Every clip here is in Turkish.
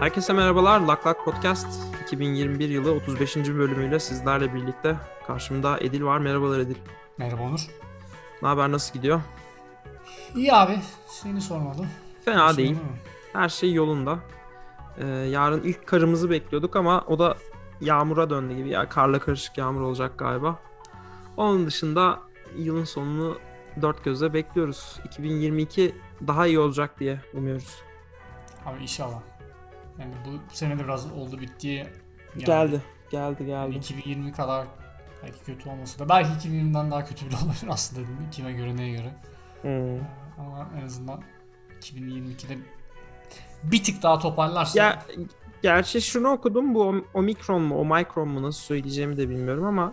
Herkese merhabalar. Lak Lak Podcast 2021 yılı 35. bölümüyle sizlerle birlikte. Karşımda Edil var. Merhabalar Edil. Merhaba Onur. Ne haber? Nasıl gidiyor? İyi abi. Seni sormalı. Fena değil. Her şey yolunda. Ee, yarın ilk karımızı bekliyorduk ama o da yağmura döndü gibi. Yani karla karışık yağmur olacak galiba. Onun dışında yılın sonunu dört gözle bekliyoruz. 2022 daha iyi olacak diye umuyoruz. Abi inşallah. Yani bu, bu sene de biraz oldu bittiği geldi. Geldi, geldi, geldi. Yani 2020 kadar belki kötü olmasa da belki 2020'den daha kötü bile olabilir aslında değil mi? Kime göre neye göre. Hmm. Ama en azından 2022'de bir tık daha toparlarsa. Ya gerçi şunu okudum bu omikron mu omikron mu nasıl söyleyeceğimi de bilmiyorum ama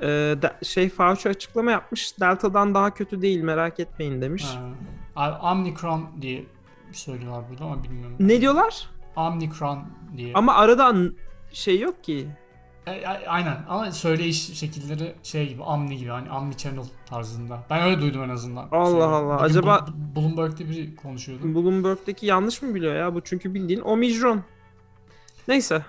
e, de, şey Fauci açıklama yapmış delta'dan daha kötü değil merak etmeyin demiş. Ha. Omikron diye söylüyorlar burada ama bilmiyorum. Ne diyorlar? Omicron diye. Ama aradan şey yok ki. E, aynen ama söyleyiş şekilleri şey gibi Omni gibi hani Omni Channel tarzında. Ben öyle duydum en azından. Allah şey, Allah. Acaba Bloomberg'de biri konuşuyordu. Bloomberg'deki yanlış mı biliyor ya bu çünkü bildiğin Omicron. Neyse.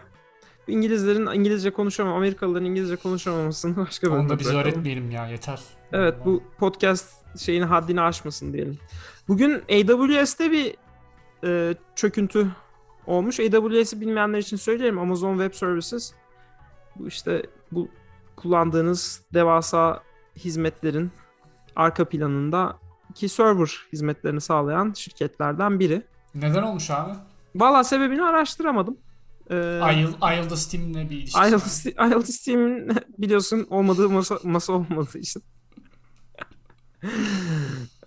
İngilizlerin İngilizce konuşamam, Amerikalıların İngilizce konuşamamasını başka bir Onu da biz bırakalım. öğretmeyelim ya yeter. Evet bu podcast şeyini haddini aşmasın diyelim. Bugün AWS'te bir e, çöküntü olmuş. AWS'i bilmeyenler için söyleyeyim. Amazon Web Services bu işte bu kullandığınız devasa hizmetlerin arka planında ki server hizmetlerini sağlayan şirketlerden biri. Neden olmuş abi? Valla sebebini araştıramadım. Ee, Ayıl, Ayıldı Steam'le bir ilişkisi var. Ayıldı Steam'in biliyorsun olmadığı masa, masa olmadığı için.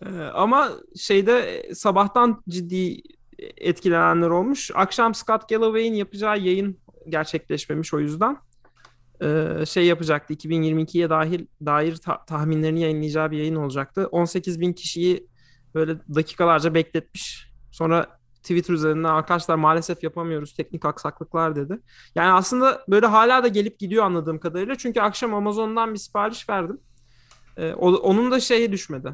Ee, ama şeyde sabahtan ciddi etkilenenler olmuş. Akşam Scott Galloway'in yapacağı yayın gerçekleşmemiş o yüzden. Ee, şey yapacaktı 2022'ye dahil dair ta- tahminlerini yayınlayacağı bir yayın olacaktı. 18 bin kişiyi böyle dakikalarca bekletmiş. Sonra Twitter üzerinden arkadaşlar maalesef yapamıyoruz teknik aksaklıklar dedi. Yani aslında böyle hala da gelip gidiyor anladığım kadarıyla. Çünkü akşam Amazon'dan bir sipariş verdim. Ee, onun da şeyi düşmedi.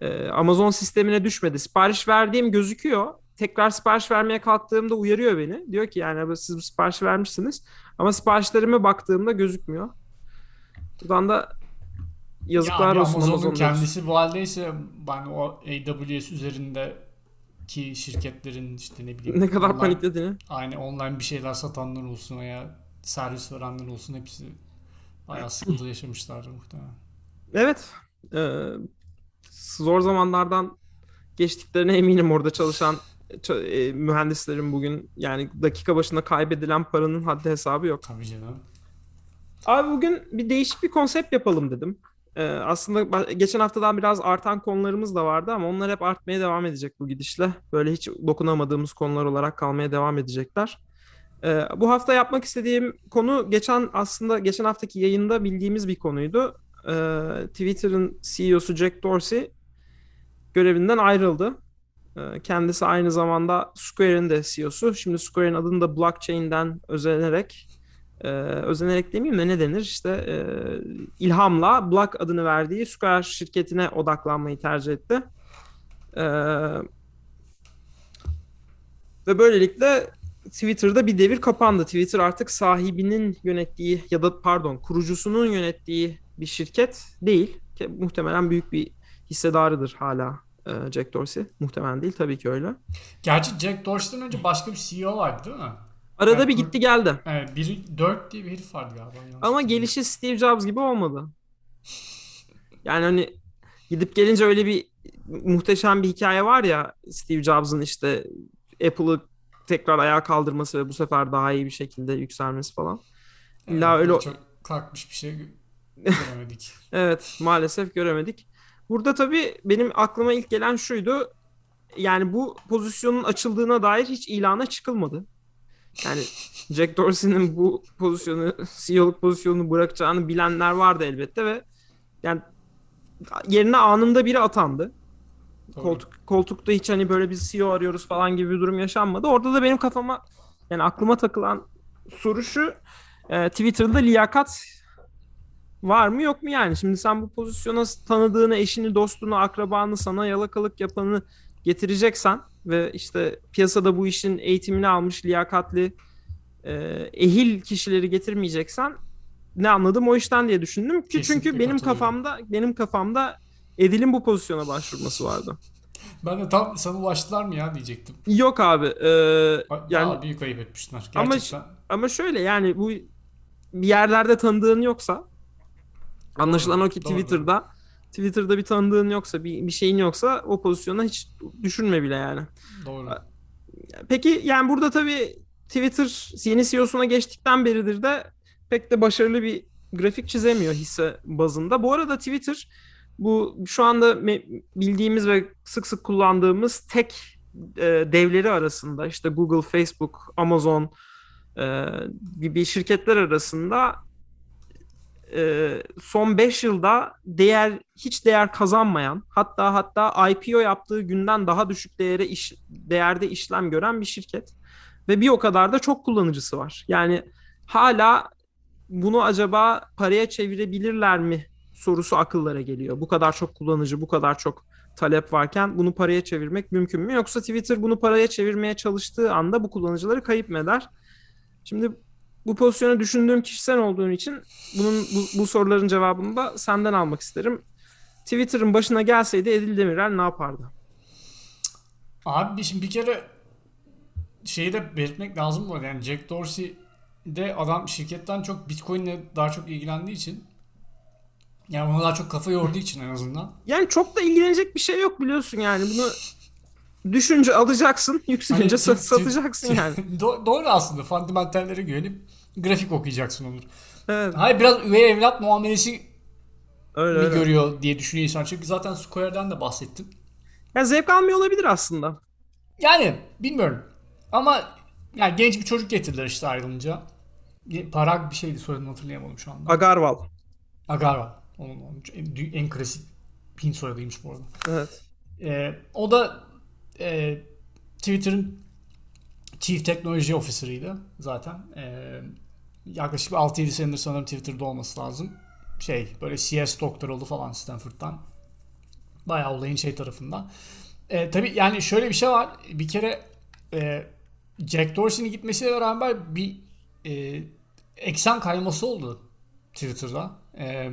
Ee, Amazon sistemine düşmedi. Sipariş verdiğim gözüküyor tekrar sipariş vermeye kalktığımda uyarıyor beni. Diyor ki yani siz bu sipariş vermişsiniz ama siparişlerime baktığımda gözükmüyor. Buradan da yazıklar ya olsun Amazon'un Amazon'da. kendisi bu haldeyse ben o AWS üzerindeki şirketlerin işte ne bileyim ne kadar online, paniklediğini. Aynı online bir şeyler satanlar olsun veya servis verenler olsun hepsi bayağı sıkıntı yaşamışlar muhtemelen. Evet. Ee, zor zamanlardan geçtiklerine eminim orada çalışan e, mühendislerin bugün yani dakika başına kaybedilen paranın haddi hesabı yok. Tabii canım. Abi bugün bir değişik bir konsept yapalım dedim. Ee, aslında geçen haftadan biraz artan konularımız da vardı ama onlar hep artmaya devam edecek bu gidişle. Böyle hiç dokunamadığımız konular olarak kalmaya devam edecekler. Ee, bu hafta yapmak istediğim konu geçen aslında geçen haftaki yayında bildiğimiz bir konuydu. Ee, Twitter'ın CEO'su Jack Dorsey görevinden ayrıldı. Ee, kendisi aynı zamanda Square'in de CEO'su. Şimdi Square'in adını da blockchain'den özenerek e, özenerek demeyeyim de ne denir işte e, ilhamla Block adını verdiği Square şirketine odaklanmayı tercih etti. E, ve böylelikle Twitter'da bir devir kapandı. Twitter artık sahibinin yönettiği ya da pardon kurucusunun yönettiği bir şirket değil. Muhtemelen büyük bir hissedarıdır hala Jack Dorsey. Muhtemelen değil tabii ki öyle. Gerçi Jack Dorsey'den önce başka bir CEO vardı değil mi? Arada yani, bir gitti geldi. Evet, biri Dirk diye bir herif vardı galiba. Ama gelişi Steve Jobs gibi olmadı. Yani hani gidip gelince öyle bir muhteşem bir hikaye var ya Steve Jobs'ın işte Apple'ı tekrar ayağa kaldırması ve bu sefer daha iyi bir şekilde yükselmesi falan. İlla evet, öyle çok kalkmış bir şey göremedik. evet, maalesef göremedik. Burada tabii benim aklıma ilk gelen şuydu. Yani bu pozisyonun açıldığına dair hiç ilana çıkılmadı. Yani Jack Dorsey'nin bu pozisyonu, CEO'luk pozisyonunu bırakacağını bilenler vardı elbette ve yani yerine anında biri atandı. Koltuk, koltukta hiç hani böyle bir CEO arıyoruz falan gibi bir durum yaşanmadı. Orada da benim kafama yani aklıma takılan soru şu. E, Twitter'da liyakat var mı yok mu yani? Şimdi sen bu pozisyona tanıdığını, eşini, dostunu, akrabanı, sana yalakalık yapanı getireceksen ve işte piyasada bu işin eğitimini almış liyakatli e, ehil kişileri getirmeyeceksen ne anladım o işten diye düşündüm ki çünkü benim kafamda benim kafamda Edil'in bu pozisyona başvurması vardı. Ben de tam sana ulaştılar mı ya diyecektim. Yok abi. E, yani Daha büyük ayıp etmişler. Gerçekten. Ama, ama şöyle yani bu bir yerlerde tanıdığın yoksa anlaşılan o ki doğru, Twitter'da. Twitter'da bir tanıdığın yoksa bir, bir şeyin yoksa o pozisyona hiç düşünme bile yani. Doğru. Peki yani burada tabii Twitter yeni CEO'suna geçtikten beridir de pek de başarılı bir grafik çizemiyor hisse bazında. Bu arada Twitter bu şu anda bildiğimiz ve sık sık kullandığımız tek e, devleri arasında işte Google, Facebook, Amazon e, gibi şirketler arasında e, son 5 yılda değer hiç değer kazanmayan hatta hatta IPO yaptığı günden daha düşük değere iş, değerde işlem gören bir şirket ve bir o kadar da çok kullanıcısı var. Yani hala bunu acaba paraya çevirebilirler mi sorusu akıllara geliyor. Bu kadar çok kullanıcı, bu kadar çok talep varken bunu paraya çevirmek mümkün mü? Yoksa Twitter bunu paraya çevirmeye çalıştığı anda bu kullanıcıları kayıp mı eder? Şimdi bu pozisyonu düşündüğüm kişi sen olduğun için bunun bu, bu soruların cevabını da senden almak isterim. Twitter'ın başına gelseydi Edil Demirel ne yapardı? Abi şimdi bir kere şeyi de belirtmek lazım bu yani Jack Dorsey de adam şirketten çok Bitcoin'le daha çok ilgilendiği için yani ona daha çok kafa yorduğu için en azından. Yani çok da ilgilenecek bir şey yok biliyorsun yani bunu düşünce alacaksın, yükselince hani, satacaksın yani. Do- doğru aslında. Fundamentallere güvenip grafik okuyacaksın olur. Evet. Hayır biraz üvey evlat muamelesi öyle, mi öyle. görüyor diye düşünüyor insan. Çünkü zaten Square'den de bahsettim. Ya zevk almıyor olabilir aslında. Yani bilmiyorum. Ama yani genç bir çocuk getirdiler işte ayrılınca. Parag bir şeydi soyadını hatırlayamadım şu anda. Agarwal. Agarwal. Onun, onun en, en klasik Hint soyadıymış bu arada. Evet. Ee, o da e, Twitter'ın Chief Technology Officer'ıydı zaten. E, yaklaşık 6-7 senedir sanırım Twitter'da olması lazım. Şey böyle CS doktor oldu falan Stanford'dan. Bayağı olayın şey tarafından. E, tabii yani şöyle bir şey var. Bir kere e, Jack Dorsey'nin gitmesiyle beraber bir e, eksen kayması oldu Twitter'da. E,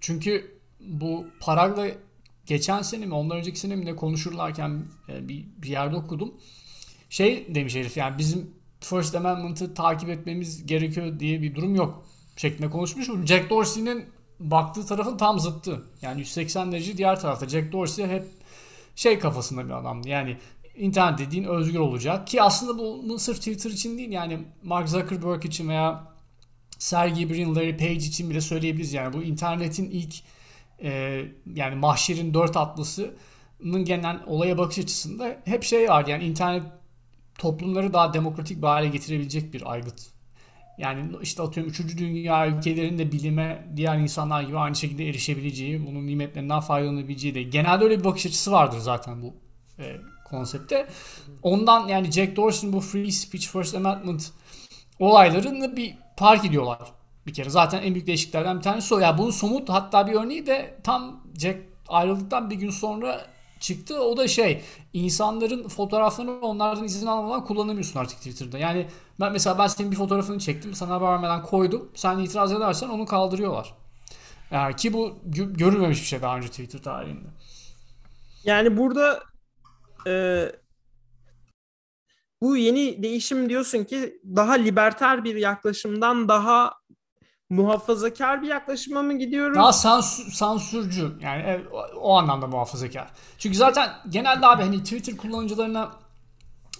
çünkü bu parayla geçen sene mi ondan önceki sene mi ne konuşurlarken e, bir, bir yerde okudum. Şey demiş herif yani bizim First Amendment'ı takip etmemiz gerekiyor diye bir durum yok şeklinde konuşmuş. Jack Dorsey'nin baktığı tarafın tam zıttı. Yani 180 derece diğer tarafta. Jack Dorsey hep şey kafasında bir adamdı. Yani internet dediğin özgür olacak. Ki aslında bu sırf Twitter için değil yani Mark Zuckerberg için veya Sergey Brin, Larry Page için bile söyleyebiliriz. Yani bu internetin ilk e, yani mahşerin dört atlısının genel olaya bakış açısında hep şey var yani internet toplumları daha demokratik bir hale getirebilecek bir aygıt. Yani işte atıyorum 3. dünya ülkelerinde bilime diğer insanlar gibi aynı şekilde erişebileceği, bunun nimetlerinden faydalanabileceği de genelde öyle bir bakış açısı vardır zaten bu e, konsepte. Ondan yani Jack Dorsey'nin bu Free Speech First Amendment olaylarını bir park ediyorlar bir kere. Zaten en büyük değişikliklerden bir tanesi o. Yani bunun somut hatta bir örneği de tam Jack ayrıldıktan bir gün sonra çıktı. O da şey insanların fotoğraflarını onlardan izin almadan kullanamıyorsun artık Twitter'da. Yani ben mesela ben senin bir fotoğrafını çektim sana haber vermeden koydum. Sen itiraz edersen onu kaldırıyorlar. Yani ki bu görülmemiş bir şey daha önce Twitter tarihinde. Yani burada e, bu yeni değişim diyorsun ki daha liberter bir yaklaşımdan daha muhafazakar bir yaklaşıma mı gidiyoruz? Daha sansür, sansürcü yani o anlamda muhafazakar. Çünkü zaten genelde abi hani Twitter kullanıcılarına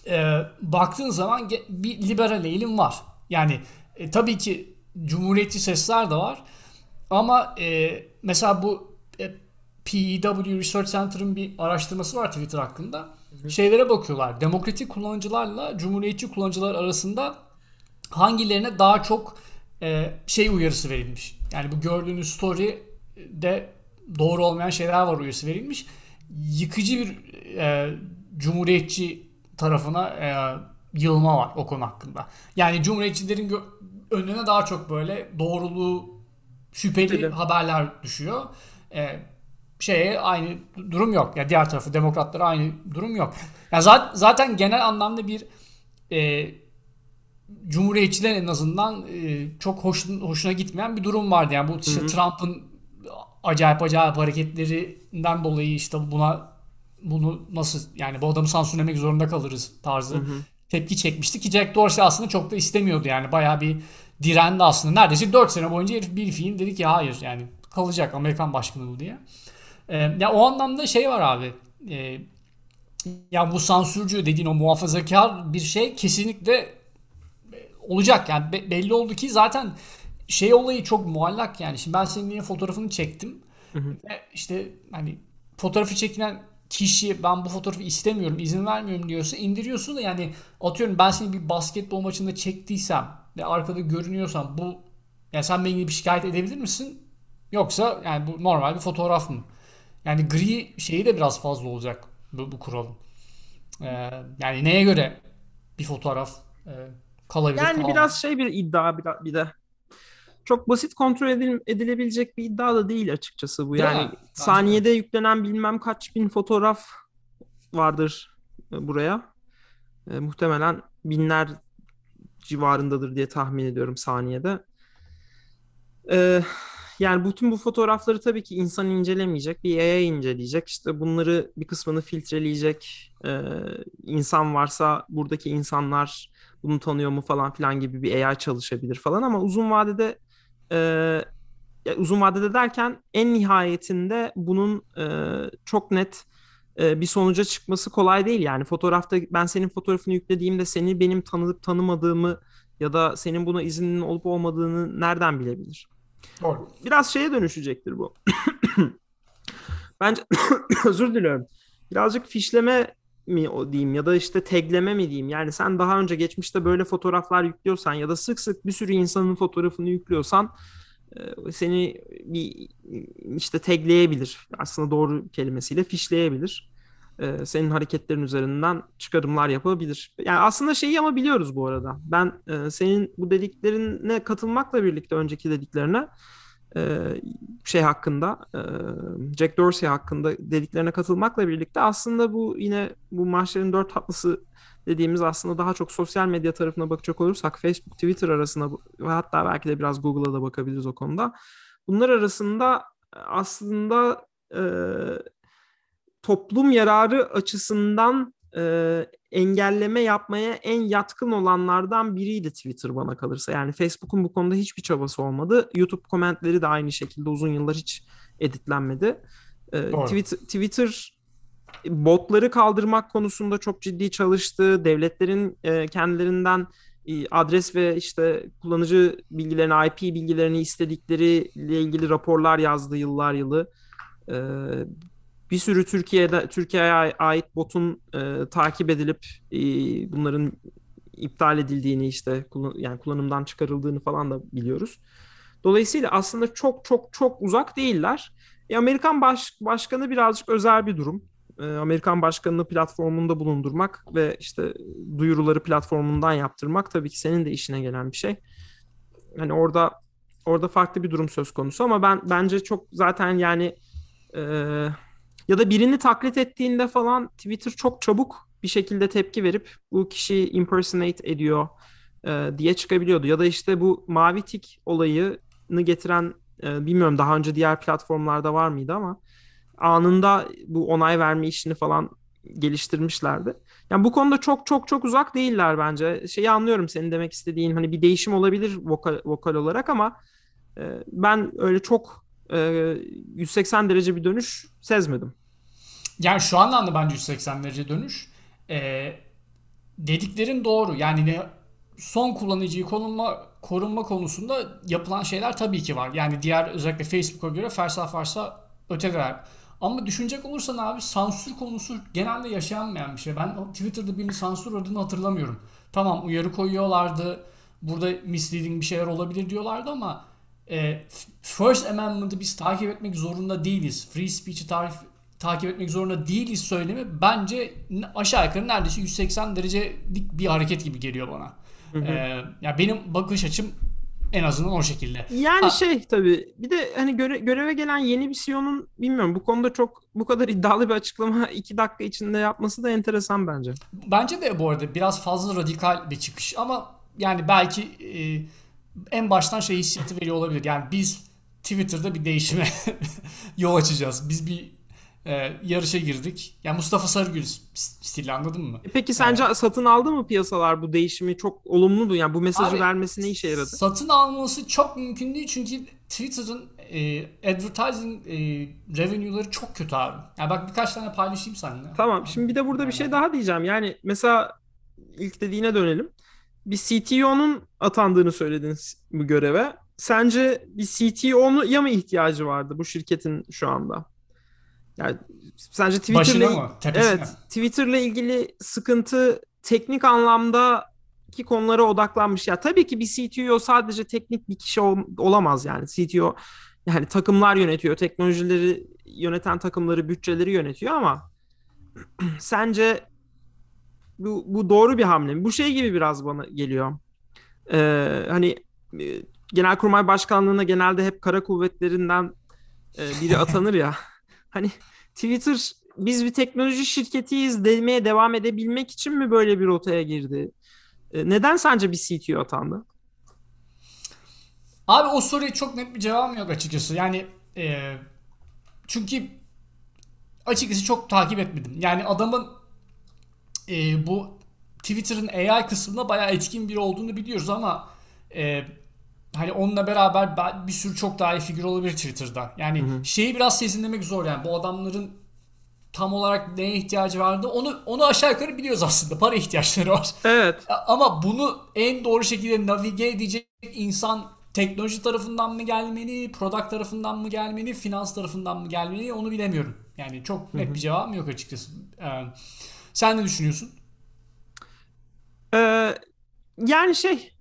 e, baktığın zaman bir liberal eğilim var. Yani e, tabii ki cumhuriyetçi sesler de var. Ama e, mesela bu e, PEW Research Center'ın bir araştırması var Twitter hakkında. Hı. Şeylere bakıyorlar. Demokratik kullanıcılarla cumhuriyetçi kullanıcılar arasında hangilerine daha çok e, şey uyarısı verilmiş. Yani bu gördüğünüz story de doğru olmayan şeyler var uyarısı verilmiş. Yıkıcı bir e, cumhuriyetçi tarafına e, yılma var o konu hakkında. Yani cumhuriyetçilerin önüne daha çok böyle doğruluğu şüpheli Tabii. haberler düşüyor. E, şeye aynı durum yok. Ya diğer tarafı demokratlara aynı durum yok. Ya zaten, zaten genel anlamda bir e, cumhuriyetçilerin en azından e, çok hoş, hoşuna gitmeyen bir durum vardı. Yani bu işte Trump'ın acayip acayip hareketlerinden dolayı işte buna bunu nasıl yani bu adamı sansürlemek zorunda kalırız tarzı hı hı. tepki çekmişti ki Jack Dorsey aslında çok da istemiyordu yani bayağı bir direndi aslında. Neredeyse 4 sene boyunca herif bir film dedi ki hayır yani kalacak Amerikan başkanı bu diye. Ee, ya o anlamda şey var abi. E, ya bu sansürcü dediğin o muhafazakar bir şey kesinlikle olacak yani Be- belli oldu ki zaten şey olayı çok muallak yani. Şimdi ben senin yine fotoğrafını çektim. Hı hı. İşte hani fotoğrafı çekilen kişi ben bu fotoğrafı istemiyorum, izin vermiyorum diyorsa indiriyorsun da yani atıyorum ben seni bir basketbol maçında çektiysem ve arkada görünüyorsam bu yani sen benimle bir şikayet edebilir misin? Yoksa yani bu normal bir fotoğraf mı? Yani gri şeyi de biraz fazla olacak bu, bu kuralın. Ee, yani neye göre bir fotoğraf e, kalabilir? Yani kalamaz. biraz şey bir iddia bir, de çok basit kontrol edil, edilebilecek bir iddia da değil açıkçası bu. Yani mi? saniyede Bence. yüklenen bilmem kaç bin fotoğraf vardır e, buraya. E, muhtemelen binler civarındadır diye tahmin ediyorum saniyede. E, yani bütün bu fotoğrafları tabii ki insan incelemeyecek. Bir AI inceleyecek. İşte bunları bir kısmını filtreleyecek. E, insan varsa buradaki insanlar bunu tanıyor mu falan filan gibi bir AI çalışabilir falan ama uzun vadede e, uzun vadede derken en nihayetinde bunun e, çok net e, bir sonuca çıkması kolay değil. Yani fotoğrafta ben senin fotoğrafını yüklediğimde seni benim tanıdık tanımadığımı ya da senin buna izinin olup olmadığını nereden bilebilir? Doğru. Biraz şeye dönüşecektir bu. Bence özür diliyorum. Birazcık fişleme mi o diyeyim ya da işte tagleme mi diyeyim. Yani sen daha önce geçmişte böyle fotoğraflar yüklüyorsan ya da sık sık bir sürü insanın fotoğrafını yüklüyorsan seni bir işte tagleyebilir. Aslında doğru kelimesiyle fişleyebilir. Senin hareketlerin üzerinden çıkarımlar yapabilir. Yani aslında şeyi ama biliyoruz bu arada. Ben senin bu dediklerine katılmakla birlikte önceki dediklerine şey hakkında Jack Dorsey hakkında dediklerine katılmakla birlikte aslında bu yine bu maçların dört tatlısı dediğimiz aslında daha çok sosyal medya tarafına bakacak olursak Facebook, Twitter arasında ve hatta belki de biraz Google'a da bakabiliriz o konuda. Bunlar arasında aslında e, toplum yararı açısından e, engelleme yapmaya en yatkın olanlardan biriydi Twitter bana kalırsa. Yani Facebook'un bu konuda hiçbir çabası olmadı. YouTube komentleri de aynı şekilde uzun yıllar hiç editlenmedi. E, Twitter, Twitter botları kaldırmak konusunda çok ciddi çalıştı. Devletlerin e, kendilerinden e, adres ve işte kullanıcı bilgilerini, IP bilgilerini istedikleriyle ilgili raporlar yazdı yıllar yılı. Bir sürü Türkiye'de Türkiye'ye ait botun e, takip edilip e, bunların iptal edildiğini işte kullan, yani kullanımdan çıkarıldığını falan da biliyoruz. Dolayısıyla aslında çok çok çok uzak değiller. E, Amerikan baş, başkanı birazcık özel bir durum. E, Amerikan başkanını platformunda bulundurmak ve işte duyuruları platformundan yaptırmak tabii ki senin de işine gelen bir şey. Hani orada orada farklı bir durum söz konusu ama ben bence çok zaten yani e, ya da birini taklit ettiğinde falan Twitter çok çabuk bir şekilde tepki verip bu kişi impersonate ediyor e, diye çıkabiliyordu. Ya da işte bu mavi tik olayını getiren e, bilmiyorum daha önce diğer platformlarda var mıydı ama anında bu onay verme işini falan geliştirmişlerdi. Yani bu konuda çok çok çok uzak değiller bence. Şeyi anlıyorum senin demek istediğin hani bir değişim olabilir vokal, vokal olarak ama e, ben öyle çok e, 180 derece bir dönüş sezmedim. Yani şu anlamda bence 180 derece dönüş. Ee, dediklerin doğru. Yani ne son kullanıcıyı korunma, korunma konusunda yapılan şeyler tabii ki var. Yani diğer özellikle Facebook'a göre fersa farsa öteler. Ama düşünecek olursan abi sansür konusu genelde yaşanmayan bir şey. Ben Twitter'da birini sansür adını hatırlamıyorum. Tamam uyarı koyuyorlardı. Burada misleading bir şeyler olabilir diyorlardı ama e, First Amendment'ı biz takip etmek zorunda değiliz. Free speech'i tarif, takip etmek zorunda değiliz söylemi bence aşağı yukarı neredeyse 180 derecelik bir hareket gibi geliyor bana. Hı hı. Ee, ya benim bakış açım En azından o şekilde. Yani ha. şey tabii bir de hani göre, göreve gelen yeni bir CEO'nun bilmiyorum bu konuda çok bu kadar iddialı bir açıklama iki dakika içinde yapması da enteresan bence. Bence de bu arada biraz fazla radikal bir çıkış ama yani belki e, en baştan şey hissiyatı veriyor olabilir. Yani biz Twitter'da bir değişime yol açacağız. Biz bir e, yarışa girdik. Yani Mustafa Sarıgül stili anladın mı? E peki sence evet. satın aldı mı piyasalar bu değişimi? Çok olumlu Yani bu mesajı Abi, vermesi ne işe yaradı? Satın alması çok mümkün değil çünkü Twitter'ın e, advertising e, revenue'ları çok kötü abi. Yani bak birkaç tane paylaşayım seninle. Tamam. Şimdi bir de burada bir şey daha diyeceğim. Yani mesela ilk dediğine dönelim. Bir CTO'nun atandığını söylediniz bu göreve. Sence bir CTO'nu ya mı ihtiyacı vardı bu şirketin şu anda? Yani sence Twitter'la? Evet, Twitter'la ilgili sıkıntı teknik anlamda ki konulara odaklanmış. Ya tabii ki bir CTO sadece teknik bir kişi ol, olamaz yani. CTO yani takımlar yönetiyor, teknolojileri yöneten takımları, bütçeleri yönetiyor ama sence bu, bu doğru bir hamle mi? Bu şey gibi biraz bana geliyor. Ee, hani e, Genelkurmay Başkanlığı'na genelde hep kara kuvvetlerinden e, biri atanır ya. Hani Twitter biz bir teknoloji şirketiyiz demeye devam edebilmek için mi böyle bir rotaya girdi? E, neden sence bir CTO atandı? Abi o soruya çok net bir cevabım yok açıkçası. Yani e, çünkü açıkçası çok takip etmedim. Yani adamın e, bu Twitter'ın AI kısmında bayağı etkin biri olduğunu biliyoruz ama e, hani onunla beraber bir sürü çok daha iyi figür olabilir Twitter'da. Yani hı hı. şeyi biraz sezinlemek zor yani bu adamların tam olarak neye ihtiyacı vardı onu onu aşağı yukarı biliyoruz aslında. Para ihtiyaçları var. Evet. Ama bunu en doğru şekilde navige edecek insan teknoloji tarafından mı gelmeli, product tarafından mı gelmeli, finans tarafından mı gelmeli onu bilemiyorum. Yani çok net bir cevabım yok açıkçası. Ee, sen ne düşünüyorsun? Ee, yani şey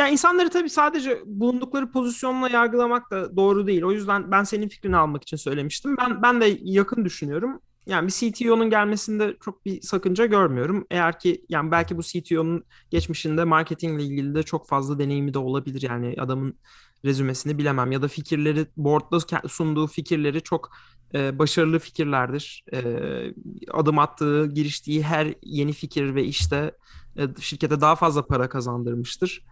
ya insanları tabii sadece bulundukları pozisyonla yargılamak da doğru değil. O yüzden ben senin fikrini almak için söylemiştim. Ben ben de yakın düşünüyorum. Yani bir CTO'nun gelmesinde çok bir sakınca görmüyorum. Eğer ki yani belki bu CTO'nun geçmişinde marketingle ilgili de çok fazla deneyimi de olabilir. Yani adamın rezümesini bilemem ya da fikirleri board'da sunduğu fikirleri çok e, başarılı fikirlerdir. E, adım attığı, giriştiği her yeni fikir ve işte e, şirkete daha fazla para kazandırmıştır.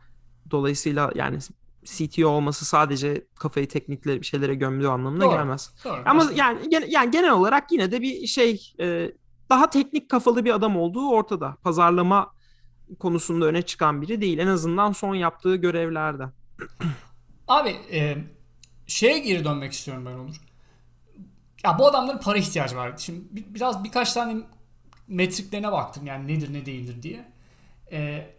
Dolayısıyla yani CTO olması sadece kafayı teknikle bir şeylere gömdüğü anlamına Doğru. gelmez. Doğru. Ama yani gen, yani genel olarak yine de bir şey e, daha teknik kafalı bir adam olduğu ortada. Pazarlama konusunda öne çıkan biri değil. En azından son yaptığı görevlerde. Abi e, şeye geri dönmek istiyorum ben Onur. Ya bu adamların para ihtiyacı var. Şimdi biraz birkaç tane metriklerine baktım yani nedir ne değildir diye. E,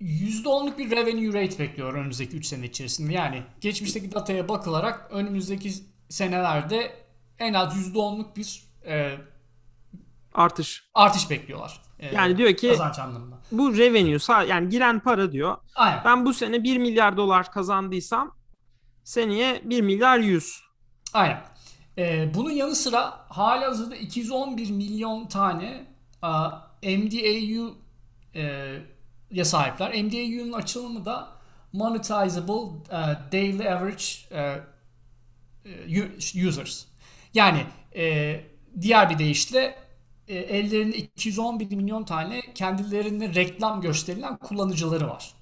%10'luk bir revenue rate bekliyor önümüzdeki 3 sene içerisinde. Yani geçmişteki dataya bakılarak önümüzdeki senelerde en az %10'luk bir e, artış artış bekliyorlar. E, yani diyor ki kazanç anlamında. Bu revenue yani giren para diyor. Aynen. Ben bu sene 1 milyar dolar kazandıysam seneye 1 milyar 100. Aynen. E, bunun yanı sıra halihazırda 211 milyon tane a, MDAU e, ya sahipler. MDAU'nun açılımı da Monetizable uh, Daily Average uh, Users. Yani e, diğer bir deyişle e, ellerinde 211 milyon tane kendilerine reklam gösterilen kullanıcıları var.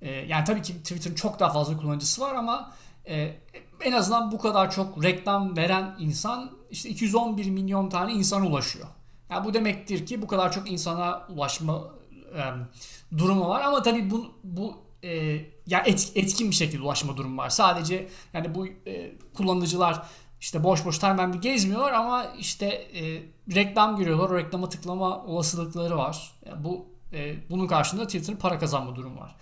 E, yani tabii ki Twitter'ın çok daha fazla kullanıcısı var ama e, en azından bu kadar çok reklam veren insan işte 211 milyon tane insana ulaşıyor. Yani bu demektir ki bu kadar çok insana ulaşma durumu var ama tabii bu bu e, ya et, etkin bir şekilde ulaşma durumu var. Sadece yani bu e, kullanıcılar işte boş boş tamamen bir gezmiyorlar ama işte e, reklam görüyorlar. O reklama tıklama olasılıkları var. Yani bu e, bunun karşılığında Twitter'ın para kazanma durumu var.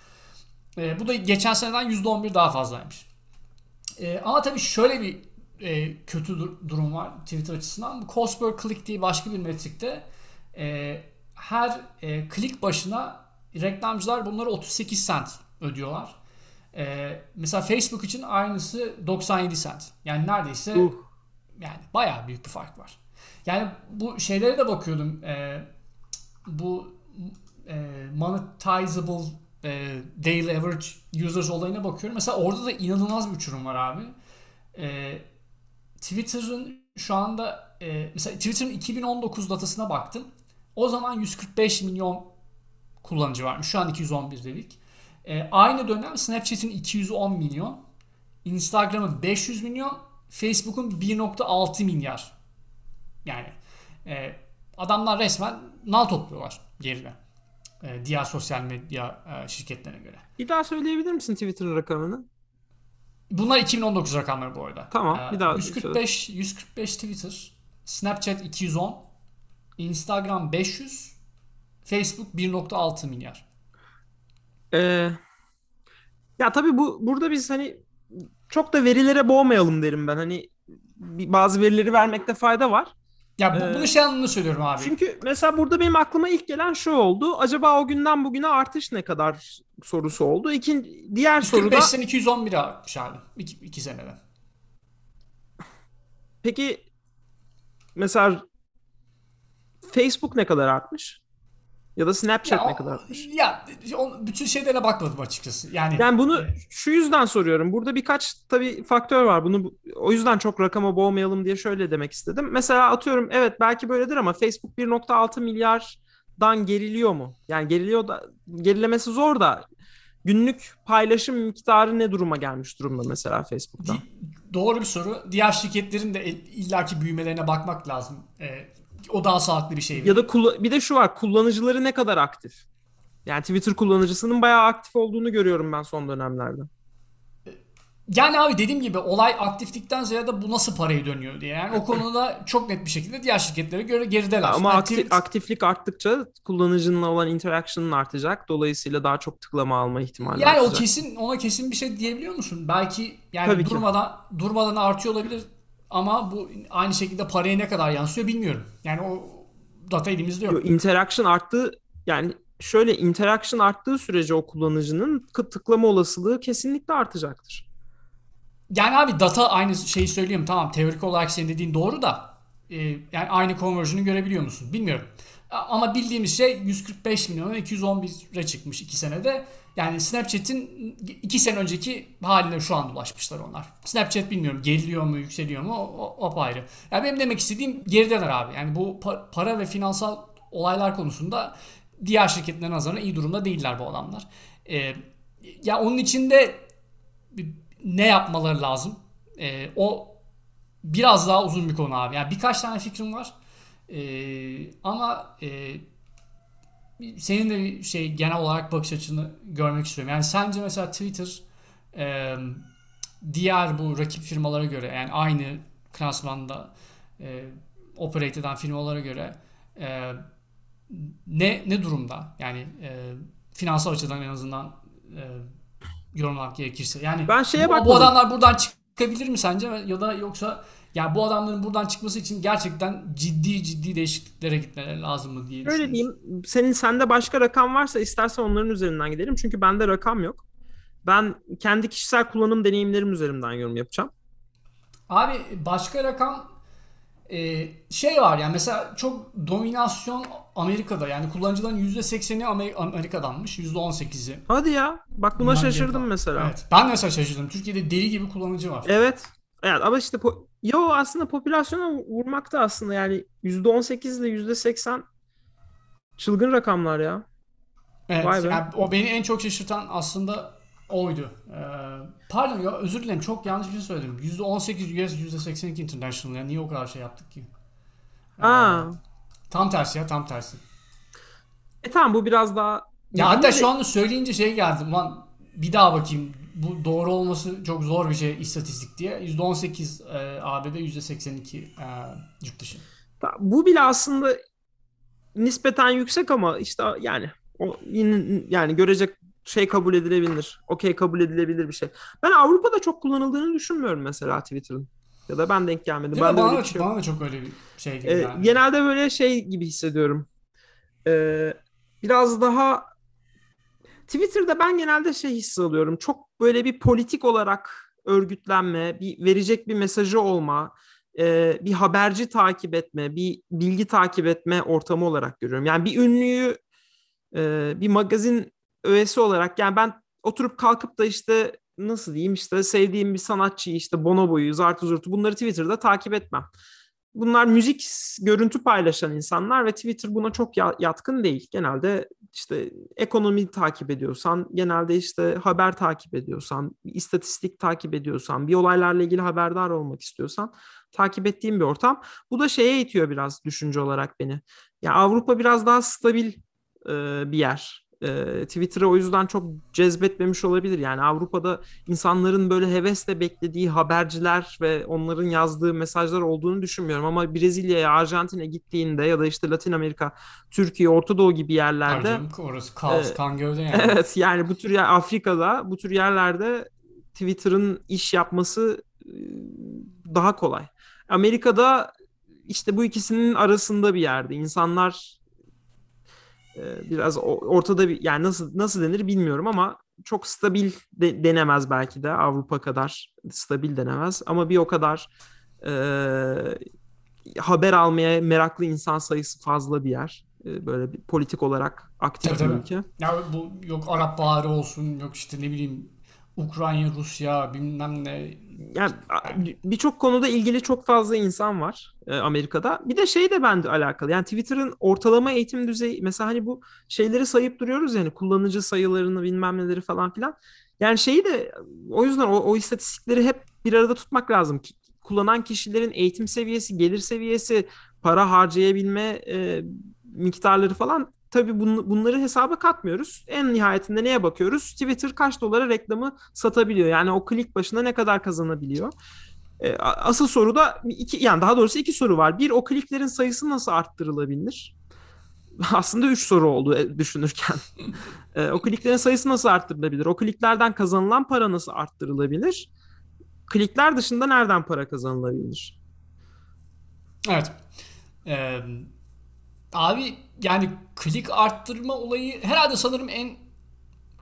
E, bu da geçen seneden %11 daha fazlaymış. E, ama tabii şöyle bir e, kötü dur- durum var Twitter açısından. Cost per click diye başka bir metrikte e, her e, klik başına reklamcılar bunları 38 cent ödüyorlar. E, mesela Facebook için aynısı 97 cent. Yani neredeyse uh. yani bayağı büyük bir fark var. Yani bu şeylere de bakıyordum. E, bu e, monetizable e, daily average users olayına bakıyorum. Mesela orada da inanılmaz bir uçurum var abi. E, Twitter'ın şu anda e, mesela Twitter'ın 2019 datasına baktım. O zaman 145 milyon kullanıcı varmış. Şu an 211 dedik. E, aynı dönem Snapchat'in 210 milyon, Instagram'ın 500 milyon, Facebook'un 1.6 milyar. Yani e, adamlar resmen nal topluyorlar geride. E, diğer sosyal medya e, şirketlerine göre. Bir daha söyleyebilir misin Twitter'ın rakamını? Bunlar 2019 rakamları bu arada. Tamam, e, bir daha 145 145 Twitter, Snapchat 210, Instagram 500, Facebook 1.6 milyar. Ee, ya tabii bu burada biz hani çok da verilere boğmayalım derim ben. Hani bazı verileri vermekte fayda var. Ya bu, ee, bunu şey anlamında söylüyorum abi. Çünkü mesela burada benim aklıma ilk gelen şu oldu. Acaba o günden bugüne artış ne kadar sorusu oldu. İkinci, diğer soruda... 145'ten 211 artmış abi. 2, 2 senede. Peki mesela Facebook ne kadar artmış? Ya da Snapchat ya, ne kadar artmış? Ya o, bütün şeylere bakmadım açıkçası. Yani yani bunu e, şu yüzden soruyorum. Burada birkaç tabii faktör var. Bunu o yüzden çok rakama boğmayalım diye şöyle demek istedim. Mesela atıyorum evet belki böyledir ama Facebook 1.6 milyardan geriliyor mu? Yani geriliyor da gerilemesi zor da günlük paylaşım miktarı ne duruma gelmiş durumda mesela Facebook'ta? Doğru bir soru. Diğer şirketlerin de illaki büyümelerine bakmak lazım. Ee, o daha sağlıklı bir şey. Ya da bir de şu var kullanıcıları ne kadar aktif? Yani Twitter kullanıcısının bayağı aktif olduğunu görüyorum ben son dönemlerde. Yani abi dediğim gibi olay aktiflikten ziyade bu nasıl parayı dönüyor diye. Yani o konuda çok net bir şekilde diğer şirketlere göre gerideler. Ama yani aktif, aktiflik arttıkça kullanıcının olan interaction'ın artacak. Dolayısıyla daha çok tıklama alma ihtimali yani artacak. o kesin ona kesin bir şey diyebiliyor musun? Belki yani Tabii durmadan ki. durmadan artıyor olabilir ama bu aynı şekilde paraya ne kadar yansıyor bilmiyorum. Yani o data elimizde yok. Interaction arttı yani şöyle interaction arttığı sürece o kullanıcının tıklama olasılığı kesinlikle artacaktır. Yani abi data aynı şeyi söyleyeyim tamam teorik olarak senin dediğin doğru da e, yani aynı conversion'ı görebiliyor musun bilmiyorum. Ama bildiğimiz şey 145 milyona 211'e çıkmış 2 senede. Yani Snapchat'in 2 sene önceki haline şu an ulaşmışlar onlar. Snapchat bilmiyorum geliyor mu yükseliyor mu o, o ayrı. Yani benim demek istediğim gerideler abi. Yani bu para ve finansal olaylar konusunda diğer şirketlerin nazarına iyi durumda değiller bu adamlar. Ee, ya onun içinde ne yapmaları lazım? Ee, o biraz daha uzun bir konu abi. Yani birkaç tane fikrim var. Ee, ama e, senin de şey genel olarak bakış açını görmek istiyorum. Yani sence mesela Twitter e, diğer bu rakip firmalara göre yani aynı klasmanda e, operate eden firmalara göre e, ne ne durumda? Yani e, finansal açıdan en azından e, yorumlamak gerekirse. Yani ben şeye bu, bu adamlar buradan çıkabilir mi sence ya da yoksa yani bu adamların buradan çıkması için gerçekten ciddi ciddi değişikliklere gitmeleri lazım mı diye Öyle diyeyim. Senin sende başka rakam varsa istersen onların üzerinden gidelim. Çünkü bende rakam yok. Ben kendi kişisel kullanım deneyimlerim üzerinden yorum yapacağım. Abi başka rakam e, şey var yani mesela çok dominasyon Amerika'da yani kullanıcıların %80'i Amerika'danmış %18'i. Hadi ya bak buna şaşırdım mesela. Evet ben mesela şaşırdım. Türkiye'de deli gibi kullanıcı var. Evet. Evet ama işte po- yo aslında popülasyona vurmakta aslında yani %18 ile %80 çılgın rakamlar ya. Evet Vay be. Yani o beni en çok şaşırtan aslında oydu. Ee, pardon ya özür dilerim çok yanlış bir şey söyledim. %18 US %82 international yani niye o kadar şey yaptık ki? Ee, Aa. Tam tersi ya tam tersi. E tamam bu biraz daha ya hatta de... şu anda söyleyince şey geldi. Ulan bir daha bakayım bu doğru olması çok zor bir şey istatistik diye. %18 e, ABD, %82 e, yurt dışı. Bu bile aslında nispeten yüksek ama işte yani o yani görecek şey kabul edilebilir. Okey kabul edilebilir bir şey. Ben Avrupa'da çok kullanıldığını düşünmüyorum mesela Twitter'ın. Ya da ben denk gelmedim. Değil ben de bana, bir şey bana da çok öyle bir şey gibi ee, yani. Genelde böyle şey gibi hissediyorum. Ee, biraz daha Twitter'da ben genelde şey hissi. Çok böyle bir politik olarak örgütlenme, bir verecek bir mesajı olma, e, bir haberci takip etme, bir bilgi takip etme ortamı olarak görüyorum. Yani bir ünlüyü, e, bir magazin öğesi olarak yani ben oturup kalkıp da işte nasıl diyeyim işte sevdiğim bir sanatçıyı işte Bonobo'yu, Zartu Zurtu bunları Twitter'da takip etmem. Bunlar müzik, görüntü paylaşan insanlar ve Twitter buna çok yatkın değil. Genelde işte ekonomi takip ediyorsan, genelde işte haber takip ediyorsan, istatistik takip ediyorsan, bir olaylarla ilgili haberdar olmak istiyorsan takip ettiğim bir ortam. Bu da şeye itiyor biraz düşünce olarak beni. Ya Avrupa biraz daha stabil e, bir yer. E, Twitter'ı o yüzden çok cezbetmemiş olabilir. Yani Avrupa'da insanların böyle hevesle beklediği haberciler ve onların yazdığı mesajlar olduğunu düşünmüyorum. Ama Brezilya'ya, Arjantin'e gittiğinde ya da işte Latin Amerika, Türkiye, Orta Doğu gibi yerlerde. Canım, orası kaos, e, kan gövde yani. Evet yani bu tür yer, Afrika'da bu tür yerlerde Twitter'ın iş yapması daha kolay. Amerika'da işte bu ikisinin arasında bir yerde. İnsanlar e, biraz ortada bir yani nasıl nasıl denir bilmiyorum ama çok stabil de, denemez belki de Avrupa kadar stabil denemez ama bir o kadar e, haber almaya meraklı insan sayısı fazla bir yer. E, böyle bir politik olarak aktif tabii, bir ülke. Ya bu yok Arap Baharı olsun yok işte ne bileyim Ukrayna, Rusya bilmem ne. Yani birçok konuda ilgili çok fazla insan var e, Amerika'da. Bir de şey de bende alakalı. Yani Twitter'ın ortalama eğitim düzeyi mesela hani bu şeyleri sayıp duruyoruz yani kullanıcı sayılarını bilmem neleri falan filan. Yani şeyi de o yüzden o, o istatistikleri hep bir arada tutmak lazım. Kullanan kişilerin eğitim seviyesi, gelir seviyesi, para harcayabilme e, miktarları falan tabii bun, bunları hesaba katmıyoruz. En nihayetinde neye bakıyoruz? Twitter kaç dolara reklamı satabiliyor? Yani o klik başına ne kadar kazanabiliyor? E, asıl soru da iki, yani daha doğrusu iki soru var. Bir, o kliklerin sayısı nasıl arttırılabilir? Aslında üç soru oldu e, düşünürken. e, o kliklerin sayısı nasıl arttırılabilir? O kliklerden kazanılan para nasıl arttırılabilir? Klikler dışında nereden para kazanılabilir? Evet. Ee, Abi yani klik arttırma olayı herhalde sanırım en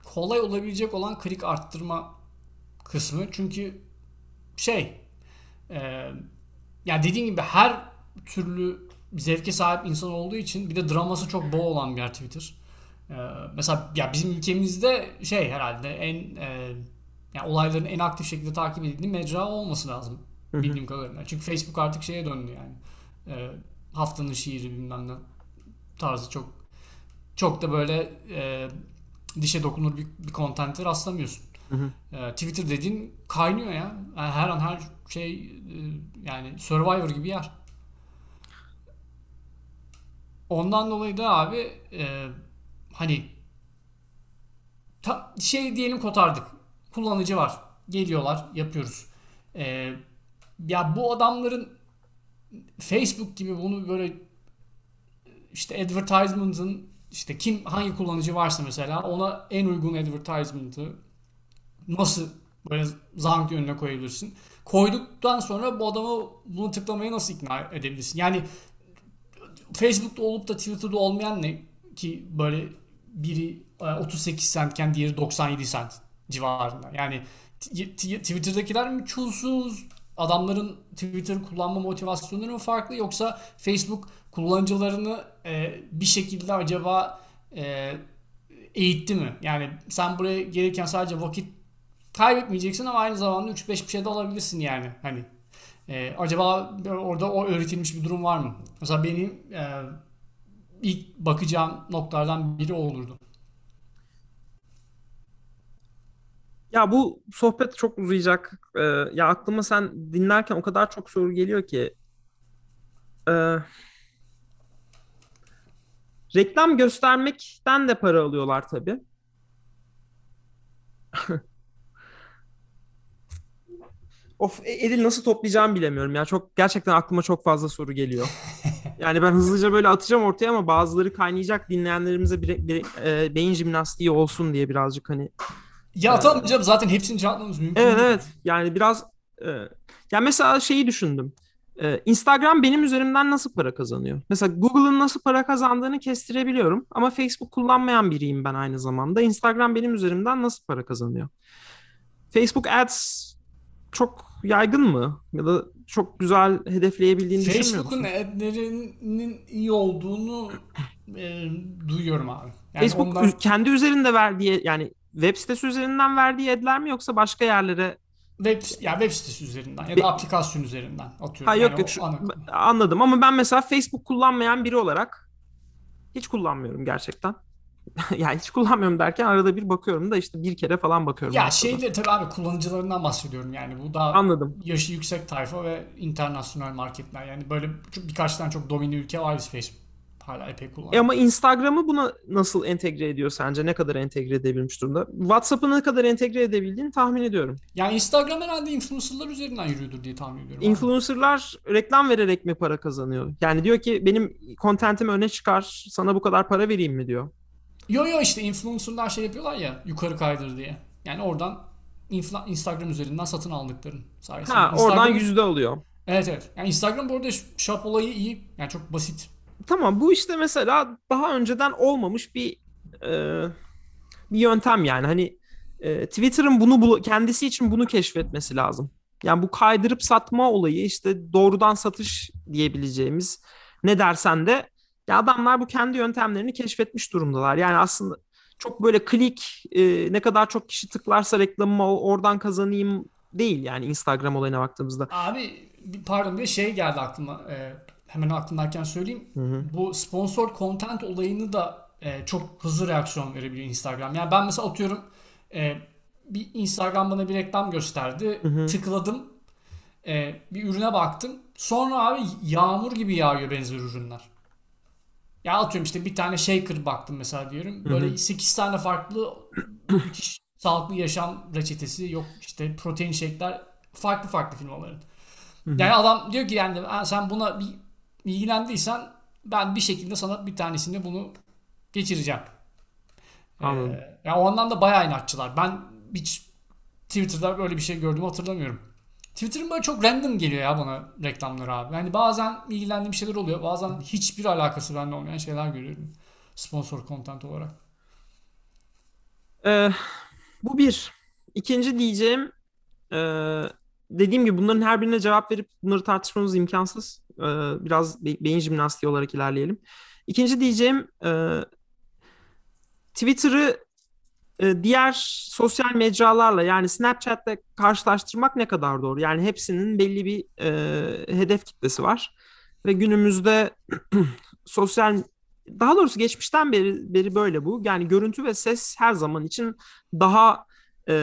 kolay olabilecek olan klik arttırma kısmı. Çünkü şey e, yani dediğim gibi her türlü zevke sahip insan olduğu için bir de draması çok bol olan bir yer Twitter. E, mesela ya bizim ülkemizde şey herhalde en e, yani olayların en aktif şekilde takip edildiği mecra olması lazım bildiğim kadarıyla. Çünkü Facebook artık şeye döndü yani. E, haftanın şiiri bilmem ne tarzı çok çok da böyle e, dişe dokunur bir, bir kontente rastlamıyorsun. Hı hı. E, Twitter dediğin kaynıyor ya. Yani her an her şey e, yani Survivor gibi yer. Ondan dolayı da abi e, hani ta, şey diyelim kotardık. Kullanıcı var. Geliyorlar. Yapıyoruz. E, ya bu adamların Facebook gibi bunu böyle işte advertisement'ın işte kim hangi kullanıcı varsa mesela ona en uygun advertisement'ı nasıl böyle zank önüne koyabilirsin. Koyduktan sonra bu adamı bunu tıklamaya nasıl ikna edebilirsin? Yani Facebook'ta olup da Twitter'da olmayan ne ki böyle biri 38 centken diğeri 97 cent civarında. Yani Twitter'dakiler mi çulsuz, adamların Twitter kullanma motivasyonları mı farklı yoksa Facebook kullanıcılarını e, bir şekilde acaba e, eğitti mi? Yani sen buraya gelirken sadece vakit kaybetmeyeceksin ama aynı zamanda 3-5 bir şey de alabilirsin yani. Hani e, acaba orada o öğretilmiş bir durum var mı? Mesela benim e, ilk bakacağım noktalardan biri olurdu. Ya bu sohbet çok uzayacak. Ee, ya aklıma sen dinlerken o kadar çok soru geliyor ki. Ee, reklam göstermekten de para alıyorlar tabii. of e, Edil nasıl toplayacağımı bilemiyorum ya. Çok gerçekten aklıma çok fazla soru geliyor. Yani ben hızlıca böyle atacağım ortaya ama bazıları kaynayacak dinleyenlerimize bir, bir e, beyin jimnastiği olsun diye birazcık hani ya tamam canım zaten hepsini cevaplamamız mümkün Evet evet yani biraz e, yani mesela şeyi düşündüm. E, Instagram benim üzerimden nasıl para kazanıyor? Mesela Google'ın nasıl para kazandığını kestirebiliyorum ama Facebook kullanmayan biriyim ben aynı zamanda. Instagram benim üzerimden nasıl para kazanıyor? Facebook Ads çok yaygın mı? Ya da çok güzel hedefleyebildiğini düşünmüyor Facebook'un adlerinin iyi olduğunu e, duyuyorum abi. Yani Facebook ondan... kendi üzerinde verdiği yani web sitesi üzerinden verdiği adler mi yoksa başka yerlere Web, ya web sitesi üzerinden ya da Be- aplikasyon üzerinden atıyorum. Ha, yok yani yok şu, anladım ama ben mesela Facebook kullanmayan biri olarak hiç kullanmıyorum gerçekten. yani hiç kullanmıyorum derken arada bir bakıyorum da işte bir kere falan bakıyorum. Ya şeyde tabii abi kullanıcılarından bahsediyorum yani bu daha Anladım. yaşı yüksek tayfa ve internasyonel marketler yani böyle birkaç tane çok domine ülke var Facebook hala epey kullanıyor. E ama Instagram'ı buna nasıl entegre ediyor sence? Ne kadar entegre edebilmiş durumda? WhatsApp'ı ne kadar entegre edebildiğini tahmin ediyorum. Yani Instagram herhalde influencerlar üzerinden yürüyordur diye tahmin ediyorum. Influencerlar abi. reklam vererek mi para kazanıyor? Yani diyor ki benim kontentimi öne çıkar sana bu kadar para vereyim mi diyor. Yo yo işte influencerlar şey yapıyorlar ya yukarı kaydır diye. Yani oradan Instagram üzerinden satın aldıkların sayesinde. Ha Instagram... oradan yüzde alıyor. Evet evet. Yani Instagram bu arada shop olayı iyi. Yani çok basit tamam bu işte mesela daha önceden olmamış bir e, bir yöntem yani hani e, Twitter'ın bunu kendisi için bunu keşfetmesi lazım. Yani bu kaydırıp satma olayı işte doğrudan satış diyebileceğimiz ne dersen de ya adamlar bu kendi yöntemlerini keşfetmiş durumdalar. Yani aslında çok böyle klik e, ne kadar çok kişi tıklarsa reklamımı oradan kazanayım değil yani Instagram olayına baktığımızda. Abi pardon bir şey geldi aklıma. Ee, hemen aklımdayken söyleyeyim. Hı hı. Bu sponsor content olayını da e, çok hızlı reaksiyon verebiliyor Instagram. Yani ben mesela atıyorum e, bir Instagram bana bir reklam gösterdi. Hı hı. Tıkladım. E, bir ürüne baktım. Sonra abi yağmur gibi yağıyor benzer ürünler. Ya atıyorum işte bir tane shaker baktım mesela diyorum. Böyle hı hı. 8 tane farklı sağlıklı yaşam reçetesi yok işte protein shake'ler farklı farklı firmaların. Yani adam diyor ki yani sen buna bir ilgilendiysen ben bir şekilde sana bir tanesini bunu geçireceğim. Anladım. Ee, ya o anlamda bayağı inatçılar. Ben hiç Twitter'da böyle bir şey gördüğümü hatırlamıyorum. Twitter'ın böyle çok random geliyor ya bana reklamları abi. Yani bazen ilgilendiğim şeyler oluyor. Bazen hiçbir alakası bende olmayan şeyler görüyorum. Sponsor content olarak. Ee, bu bir. İkinci diyeceğim e, dediğim gibi bunların her birine cevap verip bunları tartışmamız imkansız. Ee, biraz beyin jimnastiği olarak ilerleyelim. İkinci diyeceğim e, Twitter'ı e, diğer sosyal mecralarla yani Snapchat'le karşılaştırmak ne kadar doğru? Yani hepsinin belli bir e, hedef kitlesi var. Ve günümüzde sosyal daha doğrusu geçmişten beri, beri böyle bu. Yani görüntü ve ses her zaman için daha e,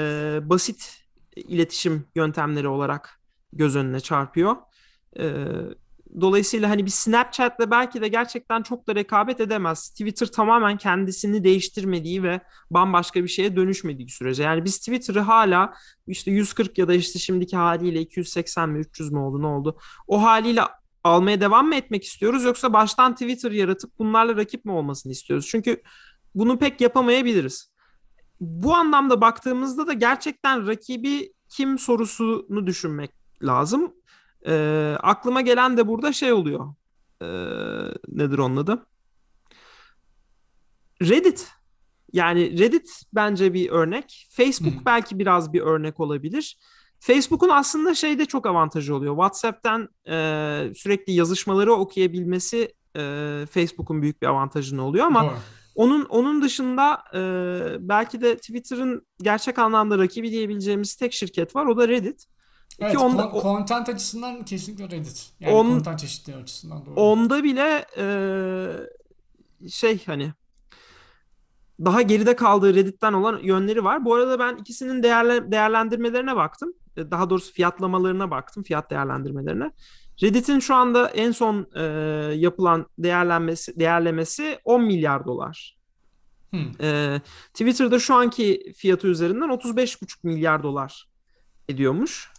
basit iletişim yöntemleri olarak göz önüne çarpıyor. E, dolayısıyla hani bir Snapchat'le belki de gerçekten çok da rekabet edemez. Twitter tamamen kendisini değiştirmediği ve bambaşka bir şeye dönüşmediği sürece. Yani biz Twitter'ı hala işte 140 ya da işte şimdiki haliyle 280 mi 300 mü oldu ne oldu? O haliyle almaya devam mı etmek istiyoruz yoksa baştan Twitter yaratıp bunlarla rakip mi olmasını istiyoruz? Çünkü bunu pek yapamayabiliriz. Bu anlamda baktığımızda da gerçekten rakibi kim sorusunu düşünmek lazım. E, aklıma gelen de burada şey oluyor. E, nedir onun adı? Reddit. Yani Reddit bence bir örnek. Facebook hmm. belki biraz bir örnek olabilir. Facebook'un aslında şeyde çok avantajı oluyor. WhatsApp'tan e, sürekli yazışmaları okuyabilmesi e, Facebook'un büyük bir avantajını oluyor ama Doğru. onun onun dışında e, belki de Twitter'ın gerçek anlamda rakibi diyebileceğimiz tek şirket var. O da Reddit. Evet, Ki onda, kon- content açısından kesinlikle Reddit. Yani on, content çeşitliği açısından doğru. Onda bile e, şey hani daha geride kaldığı Reddit'ten olan yönleri var. Bu arada ben ikisinin değerle, değerlendirmelerine baktım. E, daha doğrusu fiyatlamalarına baktım, fiyat değerlendirmelerine. Reddit'in şu anda en son e, yapılan değerlenmesi değerlemesi 10 milyar dolar. Hmm. E, Twitter'da şu anki fiyatı üzerinden 35,5 milyar dolar ediyormuş.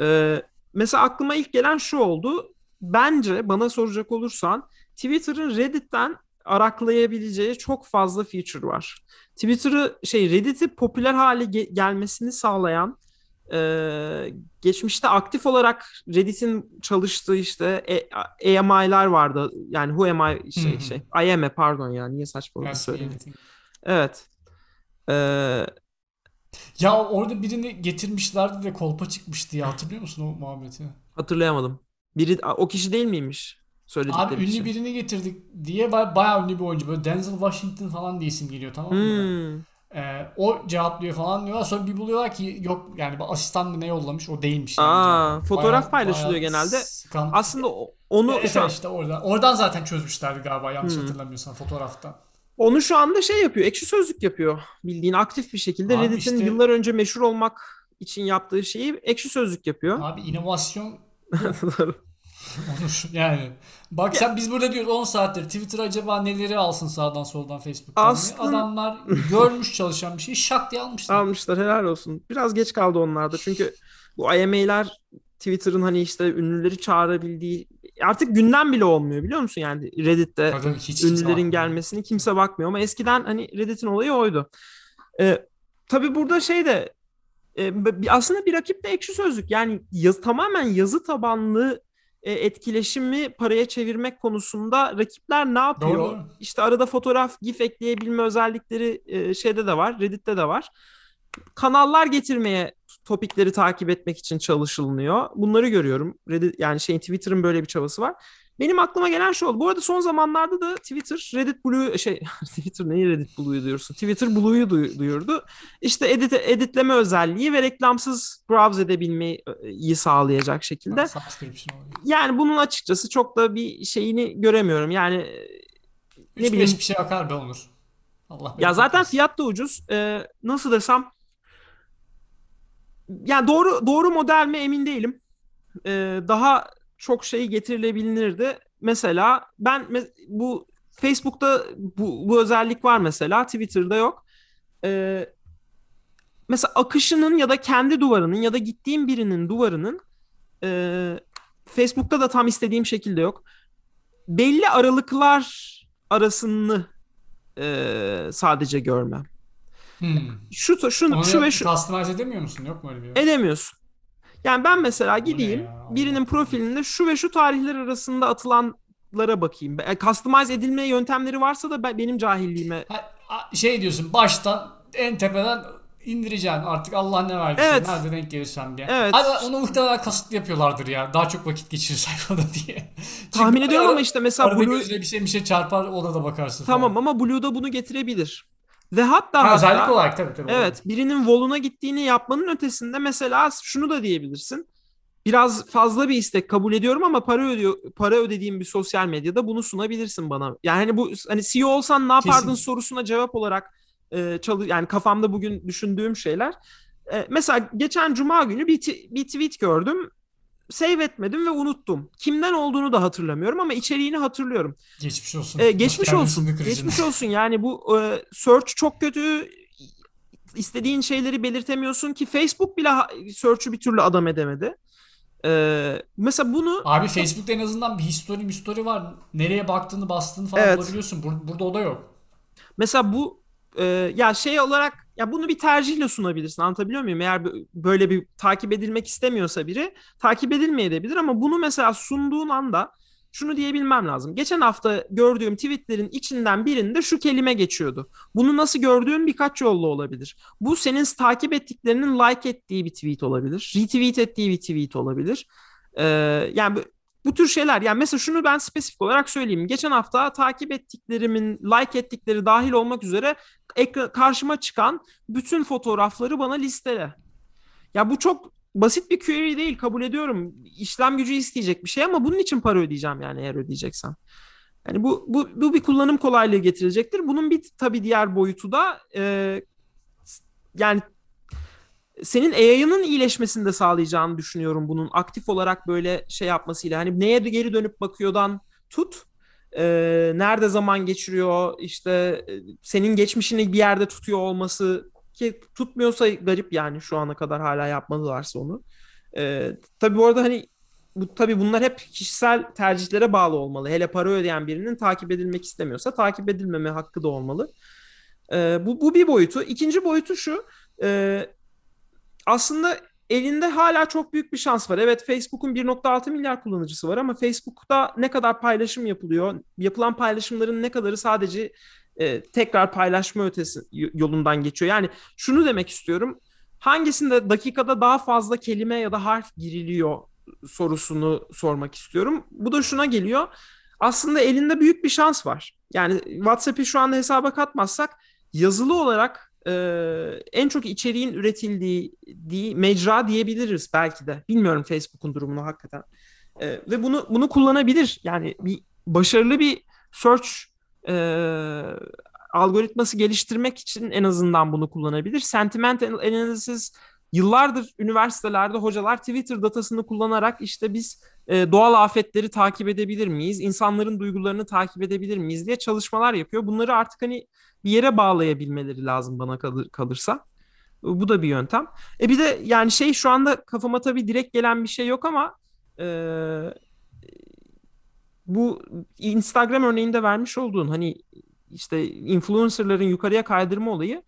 Ee, mesela aklıma ilk gelen şu oldu. Bence bana soracak olursan Twitter'ın Reddit'ten araklayabileceği çok fazla feature var. Twitter'ı şey Reddit'i popüler hale ge- gelmesini sağlayan e, geçmişte aktif olarak Reddit'in çalıştığı işte e- AMI'lar vardı. Yani who am I şey şey IAM pardon ya niye saçma oldu söyledim. Evet. Ee, Ya orada birini getirmişlerdi de kolpa çıkmıştı ya. Hatırlıyor musun o muhabbeti? Hatırlayamadım. Biri o kişi değil miymiş? Söyledikleri Abi ünlü kişi. birini getirdik diye baya, bayağı ünlü bir oyuncu. Böyle Denzel Washington falan diye isim geliyor tamam mı? Hmm. Ee, o cevaplıyor falan diyorlar. Sonra bir buluyorlar ki yok yani bir asistan mı ne yollamış o değilmiş. yani Aa, cevap. fotoğraf Bayağı- paylaşılıyor bayağı genelde. sıkan- Aslında o- onu Evet, şu an- evet, işte oradan. Oradan zaten çözmüşlerdi galiba yanlış Hmm. hatırlamıyorsam fotoğraftan. Onu şu anda şey yapıyor. Ekşi Sözlük yapıyor. Bildiğin aktif bir şekilde Abi Reddit'in işte- yıllar önce meşhur olmak için yaptığı şeyi Ekşi Sözlük yapıyor. Abi inovasyon yani. Bak sen biz burada diyoruz 10 saattir Twitter acaba neleri alsın sağdan soldan Facebook'tan diye. Aslında- Adamlar görmüş çalışan bir şeyi şak diye almışlar. Almışlar helal olsun. Biraz geç kaldı onlarda. Çünkü bu IMA'ler Twitter'ın hani işte ünlüleri çağırabildiği artık gündem bile olmuyor biliyor musun? Yani Reddit'te Tabii hiç ünlülerin bakmıyor. gelmesini kimse bakmıyor ama eskiden hani Reddit'in olayı oydu. Ee, tabii burada şey de e, aslında bir rakip de ekşi sözlük. Yani yaz, tamamen yazı tabanlı e, etkileşimi paraya çevirmek konusunda rakipler ne yapıyor? Doğru. İşte arada fotoğraf, GIF ekleyebilme özellikleri e, şeyde de var, Reddit'te de var. Kanallar getirmeye topikleri takip etmek için çalışılıyor. Bunları görüyorum. Reddit yani şeyin Twitter'ın böyle bir çabası var. Benim aklıma gelen şu oldu. Bu arada son zamanlarda da Twitter Reddit Blue şey Twitter neyi Reddit Blue'yu duyuyorsun? Twitter Blue'yu duy- duyurdu. İşte edit, editleme özelliği ve reklamsız browse edebilmeyi iyi sağlayacak şekilde. Yani bunun açıkçası çok da bir şeyini göremiyorum. Yani Ne 3-5 bileyim. bir şey akar be Onur. Allah ya zaten fiyat da ucuz. Ee, nasıl desem yani doğru doğru model mi emin değilim. Ee, daha çok şey getirilebilirdi. Mesela ben bu Facebook'ta bu, bu özellik var mesela. Twitter'da yok. Ee, mesela akışının ya da kendi duvarının ya da gittiğim birinin duvarının e, Facebook'ta da tam istediğim şekilde yok. Belli aralıklar arasını e, sadece görmem. Hmm. Şu şu Onu şu ve şu customize edemiyor musun? Yok mu öyle bir edemiyorsun. Yani ben mesela gideyim birinin profilinde şu ve şu tarihler arasında atılanlara bakayım. E, Customize edilme yöntemleri varsa da ben, benim cahilliğime Ha, şey diyorsun baştan en tepeden indireceksin artık Allah ne verdiyse Evet. nerede denk gelirsen diye. Evet. Hadi onu muhtemelen kasıtlı yapıyorlardır ya. Daha çok vakit geçirir sayfada diye. tahmin ediyorum ara- ama işte mesela Blue bir şey bir şey çarpar ona da bakarsın tamam falan. ama Blue'da bunu getirebilir. Ve hatta Ha, hatta olarak tabii tabii. Evet, birinin voluna gittiğini yapmanın ötesinde mesela şunu da diyebilirsin. Biraz fazla bir istek kabul ediyorum ama para ödüyor, para ödediğim bir sosyal medyada bunu sunabilirsin bana. Yani hani bu hani CEO olsan ne yapardın Kesin. sorusuna cevap olarak e, çalı yani kafamda bugün düşündüğüm şeyler. E, mesela geçen cuma günü bir, bir tweet gördüm. Save etmedim ve unuttum. Kimden olduğunu da hatırlamıyorum ama içeriğini hatırlıyorum. Geçmiş olsun. E, geçmiş olsun. Geçmiş olsun. Yani bu e, search çok kötü. İstediğin şeyleri belirtemiyorsun ki Facebook bile search'ü bir türlü adam edemedi. E, mesela bunu Abi Facebook'ta en azından bir history history var. Nereye baktığını bastığını falan Evet. bulabiliyorsun. Bur- burada o da yok. mesela bu e, ya şey olarak ya bunu bir tercihle sunabilirsin. Anlatabiliyor muyum? Eğer bö- böyle bir takip edilmek istemiyorsa biri takip edilmeyebilir ama bunu mesela sunduğun anda şunu diyebilmem lazım. Geçen hafta gördüğüm tweetlerin içinden birinde şu kelime geçiyordu. Bunu nasıl gördüğün birkaç yolla olabilir. Bu senin takip ettiklerinin like ettiği bir tweet olabilir. Retweet ettiği bir tweet olabilir. Ee, yani bu, tür şeyler. Yani mesela şunu ben spesifik olarak söyleyeyim. Geçen hafta takip ettiklerimin like ettikleri dahil olmak üzere ekra- karşıma çıkan bütün fotoğrafları bana listele. Ya bu çok basit bir query değil kabul ediyorum. İşlem gücü isteyecek bir şey ama bunun için para ödeyeceğim yani eğer ödeyeceksem. Yani bu, bu, bu bir kullanım kolaylığı getirecektir. Bunun bir tabii diğer boyutu da e, yani senin AI'ının iyileşmesini de sağlayacağını düşünüyorum bunun aktif olarak böyle şey yapmasıyla. Hani neye geri dönüp bakıyordan tut. e, nerede zaman geçiriyor işte e, senin geçmişini bir yerde tutuyor olması ki tutmuyorsa garip yani şu ana kadar hala yapmadılarsa onu. E, tabii bu arada hani bu tabii bunlar hep kişisel tercihlere bağlı olmalı. Hele para ödeyen birinin takip edilmek istemiyorsa takip edilmeme hakkı da olmalı. E, bu, bu bir boyutu. İkinci boyutu şu. E, aslında elinde hala çok büyük bir şans var. Evet Facebook'un 1.6 milyar kullanıcısı var ama Facebook'ta ne kadar paylaşım yapılıyor? Yapılan paylaşımların ne kadarı sadece e, tekrar paylaşma ötesi yolundan geçiyor. Yani şunu demek istiyorum. Hangisinde dakikada daha fazla kelime ya da harf giriliyor sorusunu sormak istiyorum. Bu da şuna geliyor. Aslında elinde büyük bir şans var. Yani WhatsApp'ı şu anda hesaba katmazsak yazılı olarak e, en çok içeriğin üretildiği diye, mecra diyebiliriz belki de. Bilmiyorum Facebook'un durumunu hakikaten. E, ve bunu bunu kullanabilir. Yani bir başarılı bir search e, algoritması geliştirmek için en azından bunu kullanabilir. Sentiment analysis yıllardır üniversitelerde hocalar Twitter datasını kullanarak işte biz e, doğal afetleri takip edebilir miyiz? İnsanların duygularını takip edebilir miyiz diye çalışmalar yapıyor. Bunları artık hani bir yere bağlayabilmeleri lazım bana kalır, kalırsa. Bu da bir yöntem. E bir de yani şey şu anda kafama tabii direkt gelen bir şey yok ama e, bu Instagram örneğinde vermiş olduğun hani işte influencerların yukarıya kaydırma olayı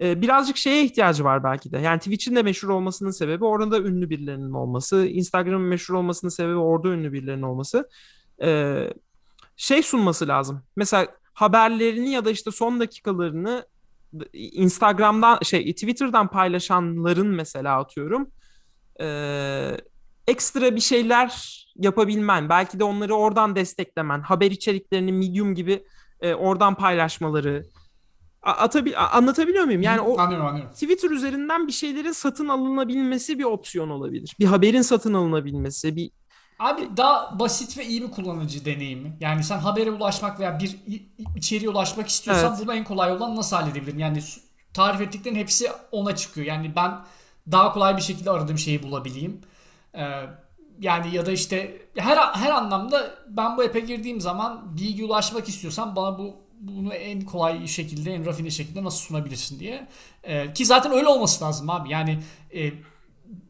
e, birazcık şeye ihtiyacı var belki de. Yani Twitch'in de meşhur olmasının sebebi orada ünlü birilerinin olması. Instagram'ın meşhur olmasının sebebi orada ünlü birilerinin olması. E, şey sunması lazım. Mesela haberlerini ya da işte son dakikalarını Instagram'dan şey Twitter'dan paylaşanların mesela atıyorum e, ekstra bir şeyler yapabilmen belki de onları oradan desteklemen haber içeriklerini Medium gibi e, oradan paylaşmaları Atabil anlatabiliyor muyum? Yani o anlıyorum, anlıyorum. Twitter üzerinden bir şeylerin satın alınabilmesi bir opsiyon olabilir. Bir haberin satın alınabilmesi, bir Abi daha basit ve iyi bir kullanıcı deneyimi. Yani sen habere ulaşmak veya bir içeriye ulaşmak istiyorsan evet. bunu en kolay yoldan nasıl halledebilirim? Yani tarif ettiklerin hepsi ona çıkıyor. Yani ben daha kolay bir şekilde aradığım şeyi bulabileyim. Ee, yani ya da işte her her anlamda ben bu app'e girdiğim zaman bilgi ulaşmak istiyorsam bana bu bunu en kolay şekilde, en rafine şekilde nasıl sunabilirsin diye. Ee, ki zaten öyle olması lazım abi. Yani e,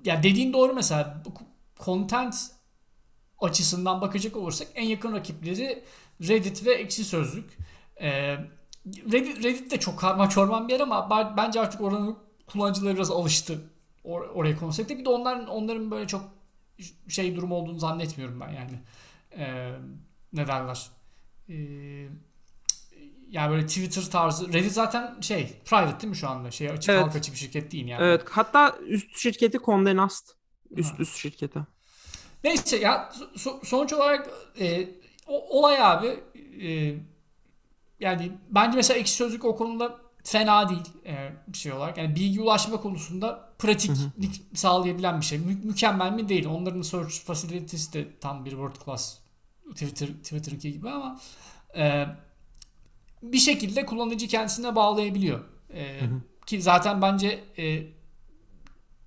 ya dediğin doğru mesela content açısından bakacak olursak en yakın rakipleri Reddit ve Ekşi Sözlük. Ee, Reddit, Reddit de çok karma çorman bir yer ama bence artık oranın kullanıcıları biraz alıştı or- oraya konsepte. Bir de onların onların böyle çok şey durum olduğunu zannetmiyorum ben yani. Ee, ne derler? Ee, yani böyle Twitter tarzı. Reddit zaten şey private değil mi şu anda? Şey açık evet. halka açık bir şirket değil yani. Evet. Hatta üst şirketi Condé Nast. Üst ha. üst şirketi. Neyse ya so- sonuç olarak e, o, olay abi e, yani bence mesela ekşi sözlük o konuda fena değil e, bir şey olarak. Yani bilgi ulaşma konusunda pratiklik hı hı. sağlayabilen bir şey. Mü- mükemmel mi değil. Onların search facility'si de tam bir world class Twitter Twitter'ınki gibi ama e, bir şekilde kullanıcı kendisine bağlayabiliyor. E, hı hı. Ki zaten bence e,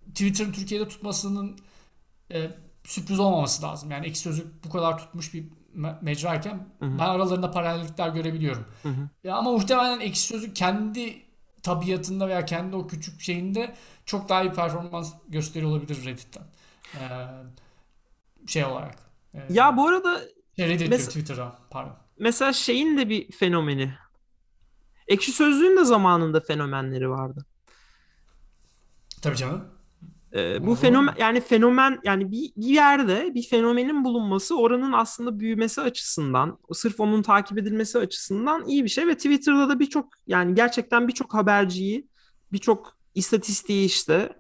Twitter'ın Türkiye'de tutmasının e, sürpriz olmaması lazım. Yani ekşi sözlük bu kadar tutmuş bir me- mecrayken hı hı. ben aralarında paralellikler görebiliyorum. Ya ama muhtemelen ekşi sözlük kendi tabiatında veya kendi o küçük şeyinde çok daha iyi performans gösteriyor olabilir Reddit'ten. Ee, şey olarak. E, ya bu arada şey Reddit mes- Twitter'dan pardon. Mesela şeyin de bir fenomeni. Ekşi Sözlüğün de zamanında fenomenleri vardı. Tabii canım. Bu fenomen yani fenomen yani bir, bir yerde bir fenomenin bulunması oranın aslında büyümesi açısından sırf onun takip edilmesi açısından iyi bir şey ve Twitter'da da birçok yani gerçekten birçok haberciyi birçok istatistiği işte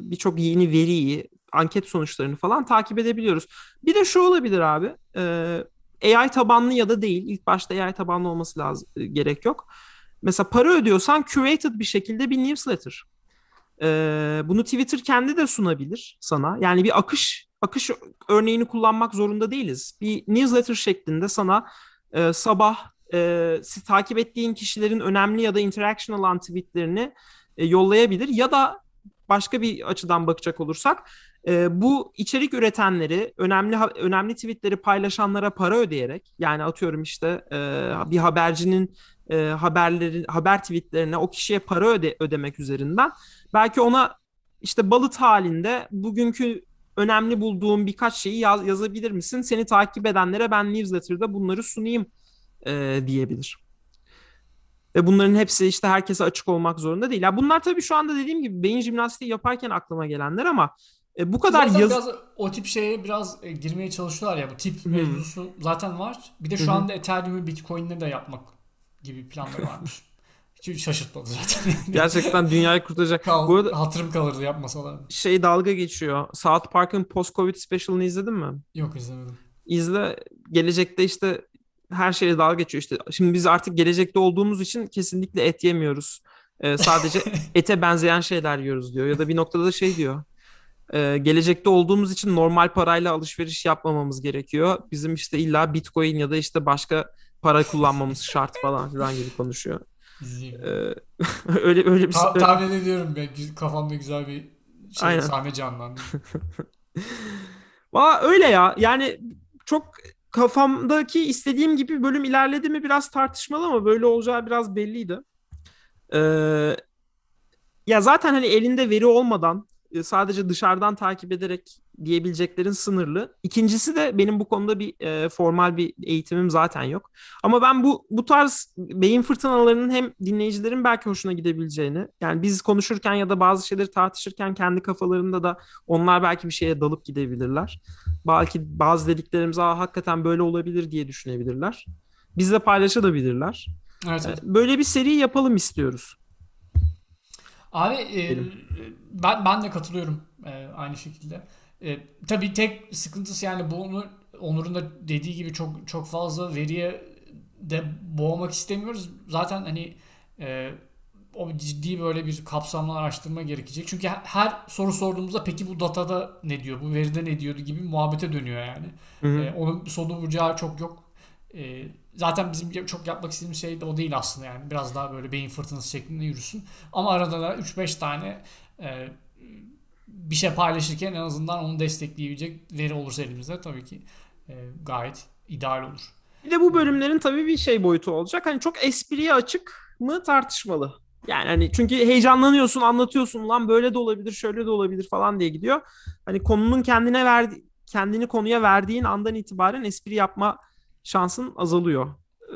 birçok yeni veriyi anket sonuçlarını falan takip edebiliyoruz. Bir de şu olabilir abi AI tabanlı ya da değil ilk başta AI tabanlı olması lazım gerek yok. Mesela para ödüyorsan curated bir şekilde bir newsletter. Ee, bunu Twitter kendi de sunabilir sana. Yani bir akış akış örneğini kullanmak zorunda değiliz. Bir newsletter şeklinde sana e, sabah e, takip ettiğin kişilerin önemli ya da interaction alan tweetlerini e, yollayabilir ya da başka bir açıdan bakacak olursak e, bu içerik üretenleri önemli önemli tweetleri paylaşanlara para ödeyerek yani atıyorum işte e, bir habercinin e, haberleri haber tweetlerine o kişiye para öde, ödemek üzerinden belki ona işte balıt halinde bugünkü önemli bulduğum birkaç şeyi yaz, yazabilir misin? Seni takip edenlere ben newsletter'da bunları sunayım e, diyebilir. Ve bunların hepsi işte herkese açık olmak zorunda değil. Ya bunlar tabii şu anda dediğim gibi beyin jimnastiği yaparken aklıma gelenler ama e, bu kadar zaten yaz... biraz o tip şeye biraz e, girmeye çalışıyorlar ya bu tip hmm. mevzusu zaten var. Bir de şu hmm. anda Ethereum'u Bitcoin'le de yapmak gibi planları varmış. Hiç şaşırtmadı zaten. Gerçekten dünyayı kurtaracak. Kal, Bu arada hatırım kalırdı yapmasalar. şey dalga geçiyor. South Park'ın post-Covid special'ını izledin mi? Yok izlemedim. İzle. Gelecekte işte her şeye dalga geçiyor işte. Şimdi biz artık gelecekte olduğumuz için kesinlikle et yemiyoruz. Ee, sadece ete benzeyen şeyler yiyoruz diyor. Ya da bir noktada da şey diyor. Ee, gelecekte olduğumuz için normal parayla alışveriş yapmamamız gerekiyor. Bizim işte illa Bitcoin ya da işte başka para kullanmamız şart falan filan gibi konuşuyor. Ee, öyle öyle bir Ta- tahmin ediyorum ben. Kafamda güzel bir şey, Aynen. sahne canlandı. Valla öyle ya. Yani çok kafamdaki istediğim gibi bölüm ilerledi mi biraz tartışmalı ama böyle olacağı biraz belliydi. Ee, ya zaten hani elinde veri olmadan e, sadece dışarıdan takip ederek diyebileceklerin sınırlı. İkincisi de benim bu konuda bir e, formal bir eğitimim zaten yok. Ama ben bu bu tarz beyin fırtınalarının hem dinleyicilerin belki hoşuna gidebileceğini, yani biz konuşurken ya da bazı şeyleri tartışırken kendi kafalarında da onlar belki bir şeye dalıp gidebilirler. Belki bazı dediklerimiz Aa, hakikaten böyle olabilir diye düşünebilirler. Bizle paylaşabilirler. Evet, evet. Böyle bir seri yapalım istiyoruz. Abi e, ben ben de katılıyorum e, aynı şekilde. E, tabii tek sıkıntısı yani bunu Onur'un da dediği gibi çok çok fazla veriye de boğmak istemiyoruz. Zaten hani e, o ciddi böyle bir kapsamlı araştırma gerekecek. Çünkü her, her soru sorduğumuzda peki bu datada ne diyor, bu veride ne diyordu gibi muhabbete dönüyor yani. Hı hı. E, onun sonu bucağı çok yok. E, zaten bizim çok yapmak istediğimiz şey de o değil aslında yani. Biraz daha böyle beyin fırtınası şeklinde yürüsün. Ama arada da 3-5 tane e, bir şey paylaşırken en azından onu destekleyebilecek veri olursa elimizde tabii ki e, gayet ideal olur. Bir de bu bölümlerin tabii bir şey boyutu olacak. Hani çok espriye açık mı tartışmalı. Yani hani çünkü heyecanlanıyorsun, anlatıyorsun lan böyle de olabilir, şöyle de olabilir falan diye gidiyor. Hani konunun kendine verdi kendini konuya verdiğin andan itibaren espri yapma şansın azalıyor. Ee,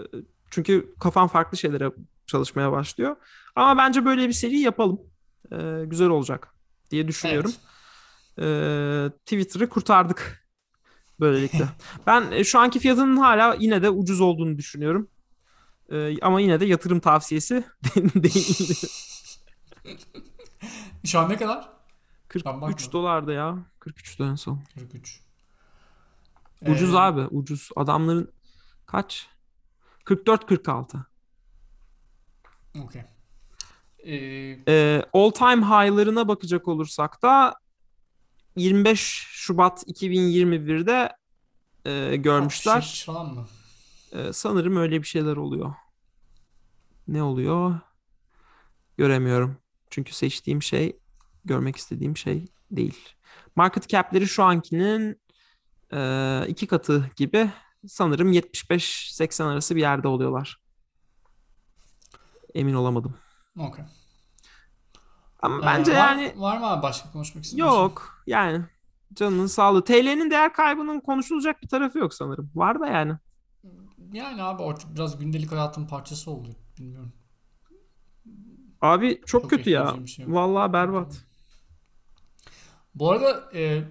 Çünkü kafan farklı şeylere çalışmaya başlıyor. Ama bence böyle bir seri yapalım. Ee, güzel olacak diye düşünüyorum. Ee, Twitter'ı kurtardık böylelikle. Ben e, şu anki fiyatının hala yine de ucuz olduğunu düşünüyorum. Ee, ama yine de yatırım tavsiyesi değil. Şu an ne kadar? Ben 43 bakmadım. dolardı ya. 43 en son. 43. Ucuz Ee, abi, ucuz. Adamların kaç? 44-46. Okey. Ee, Ee, all time high'larına bakacak olursak da 25 Şubat 2021'de e, görmüşler. 63 falan mı? Ee, sanırım öyle bir şeyler oluyor. Ne oluyor? Göremiyorum. Çünkü seçtiğim şey görmek istediğim şey değil. Market cap'leri şu ankinin e, iki katı gibi sanırım 75-80 arası bir yerde oluyorlar. Emin olamadım. Okey. Ama Ee, bence var, yani var mı abi başka konuşmak istediğin şey? yok. Yani canının sağlığı. TL'nin değer kaybının konuşulacak bir tarafı yok sanırım. Var da yani. Yani abi artık biraz gündelik hayatın parçası oldu. Bilmiyorum. Abi çok, Çok kötü ya. şey yok. Vallahi berbat. Bu arada e,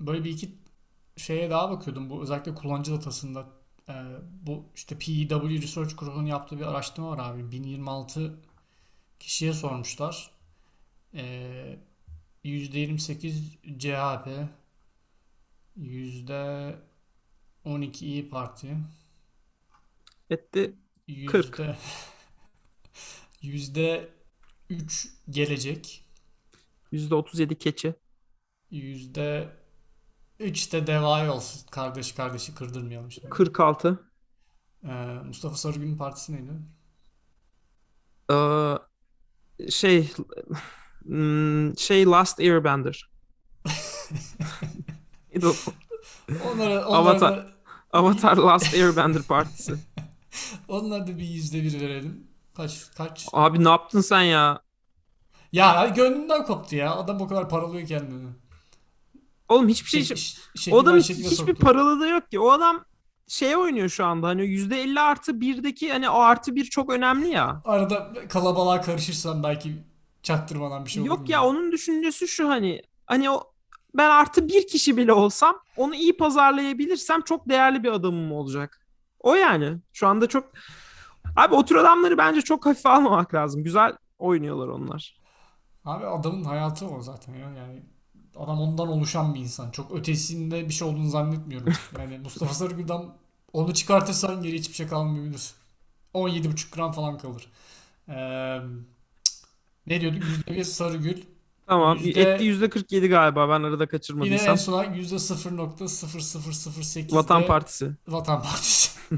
böyle bir iki şeye daha bakıyordum. Bu özellikle kullanıcı datasında. E, bu işte PEW Research grubunun yaptığı bir araştırma var abi. 1026 kişiye sormuşlar. E, %28 CHP, %12 İyi Parti, Etti yüzde yüzde 3 Gelecek, %37 keçi. yüzde 3 de Deva olsun. Kardeş kardeşi kırdırmayalım şimdi. 46. Ee, Mustafa Sarıgül'ün partisi neydi? Ee, şey hmm, şey Last Airbender. Neydi o? Onlara, onlara, Avatar. da, Avatar Last Airbender partisi. onlara da bir yüzde bir verelim. Kaç kaç? Abi ne yaptın sen ya? Ya gönlümden koptu ya. Adam o kadar paralıyor kendini. Oğlum hiçbir şey Şek- ş- o şekile hiçbir paralı yok ki. O adam şey oynuyor şu anda. Hani %50 artı 1'deki hani o artı 1 çok önemli ya. Arada kalabalığa karışırsan belki çaktırmadan bir şey olur? Yok ya onun düşüncesi şu hani hani o ben artı bir kişi bile olsam onu iyi pazarlayabilirsem çok değerli bir adamım olacak. O yani. Şu anda çok Abi o tür adamları bence çok hafife almamak lazım. Güzel oynuyorlar onlar. Abi adamın hayatı o zaten ya. Yani adam ondan oluşan bir insan. Çok ötesinde bir şey olduğunu zannetmiyorum. Yani Mustafa Sarıgül'den onu çıkartırsan geri hiçbir şey kalmayabilir. 17,5 gram falan kalır. Ee, ne diyorduk? %1 Sarıgül. Tamam. Yüzde... Etti %47 galiba ben arada kaçırmadıysam. Yine en sona %0.0008 Vatan Partisi. Vatan Partisi.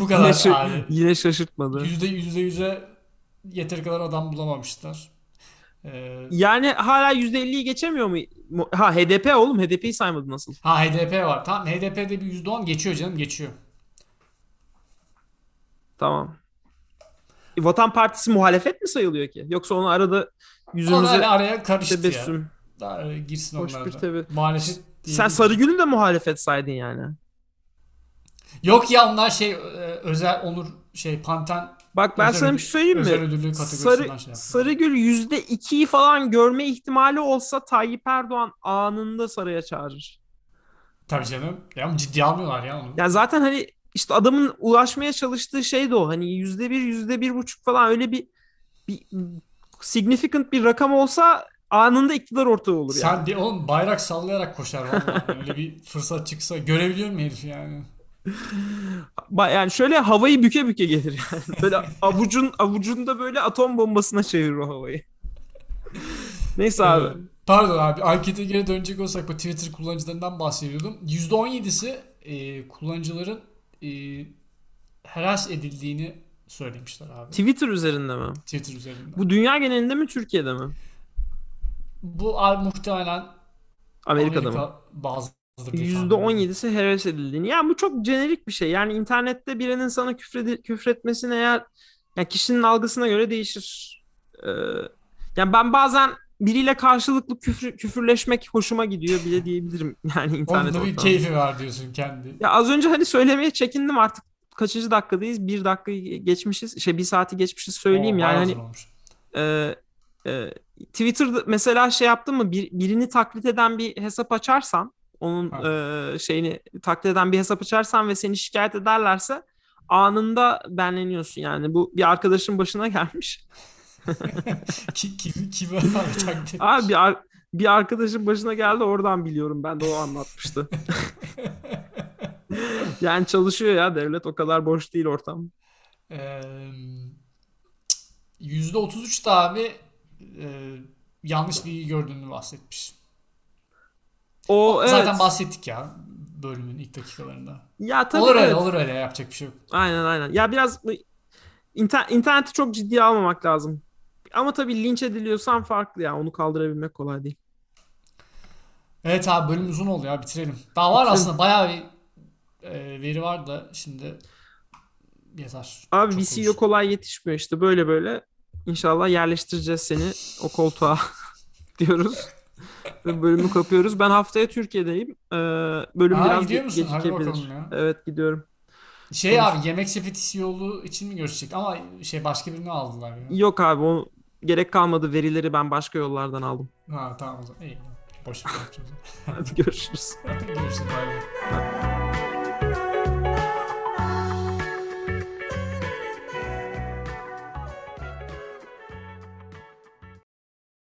Bu kadar yine, abi. Yine şaşırtmadı. Yüzde yüzde yüze yeteri kadar adam bulamamışlar. Ee, yani hala %50'yi geçemiyor mu? Ha HDP oğlum HDP'yi saymadı nasıl? Ha HDP var. Tamam HDP'de bir %10 geçiyor canım geçiyor. Tamam. E, Vatan Partisi muhalefet mi sayılıyor ki? Yoksa onu arada yüzümüze Onlar araya karıştı tebessüm. ya. Daha e, girsin Hoş onlar bir da. tabi. Muhalefet Sen Sarıgül'ü de muhalefet saydın yani. Yok ya onlar şey e, özel onur şey Panten Bak ben sana bir şey söyleyeyim mi? Sarı, şey Sarıgül %2'yi falan görme ihtimali olsa Tayyip Erdoğan anında saraya çağırır. Tabii canım. Ya ciddi almıyorlar ya onu. Ya zaten hani işte adamın ulaşmaya çalıştığı şey de o. Hani yüzde bir, yüzde bir buçuk falan öyle bir, bir significant bir rakam olsa anında iktidar ortağı olur Sen yani. de oğlum bayrak sallayarak koşar öyle bir fırsat çıksa görebiliyor mu herif yani? Yani şöyle havayı büke büke gelir yani. Böyle avucun avucunda böyle atom bombasına çevirir o havayı. Neyse abi. Ee, pardon abi ankete geri dönecek olsak bu Twitter kullanıcılarından bahsediyordum. %17'si e, kullanıcıların e, harass edildiğini söylemişler abi. Twitter üzerinde mi? Twitter üzerinde. Bu dünya genelinde mi Türkiye'de mi? Bu abi muhtemelen Amerika'da Amerika mı? bazı %17'si heves edildiğini. Yani bu çok jenerik bir şey. Yani internette birinin sana küfredi, küfretmesine eğer yani kişinin algısına göre değişir. Ee, yani ben bazen biriyle karşılıklı küfür, küfürleşmek hoşuma gidiyor bile diyebilirim. Yani internet Onda bir keyfi var diyorsun kendi. Ya az önce hani söylemeye çekindim artık kaçıncı dakikadayız? Bir dakika geçmişiz. Şey bir saati geçmişiz söyleyeyim Oo, yani. Hani, e, e, Twitter'da mesela şey yaptın mı bir, birini taklit eden bir hesap açarsan onun e, şeyini taklit eden bir hesap açarsan ve seni şikayet ederlerse anında benleniyorsun yani. Bu bir arkadaşın başına gelmiş. kim, kim, abi taklit Abi bir, ar- bir arkadaşın başına geldi oradan biliyorum ben de o anlatmıştı. yani çalışıyor ya devlet o kadar boş değil ortam. Yüzde 33 da abi e, yanlış bilgi gördüğünü bahsetmiş. O Zaten evet. bahsettik ya bölümün ilk dakikalarında. Ya tabii olur öyle evet. olur öyle yapacak bir şey yok. Aynen aynen. Ya biraz inter, interneti çok ciddiye almamak lazım. Ama tabii linç ediliyorsan farklı ya. Onu kaldırabilmek kolay değil. Evet abi bölüm uzun oldu ya bitirelim. Daha var aslında bayağı bir e, veri var da şimdi yeter. Abi bir CEO kolay yetişmiyor işte böyle böyle. İnşallah yerleştireceğiz seni o koltuğa diyoruz. Bölümü kapıyoruz. Ben haftaya Türkiye'deyim. Ee, bölüm Aa, biraz gidiyor musun? gecikebilir. Evet gidiyorum. Şey Konuş. abi yemek sepeti CEO'lu için mi görüşecek? Ama şey başka birini aldılar ya. Yok abi o gerek kalmadı. Verileri ben başka yollardan aldım. Ha tamam o zaman. İyi. Boş ver. Hadi görüşürüz. görüşürüz. Bye.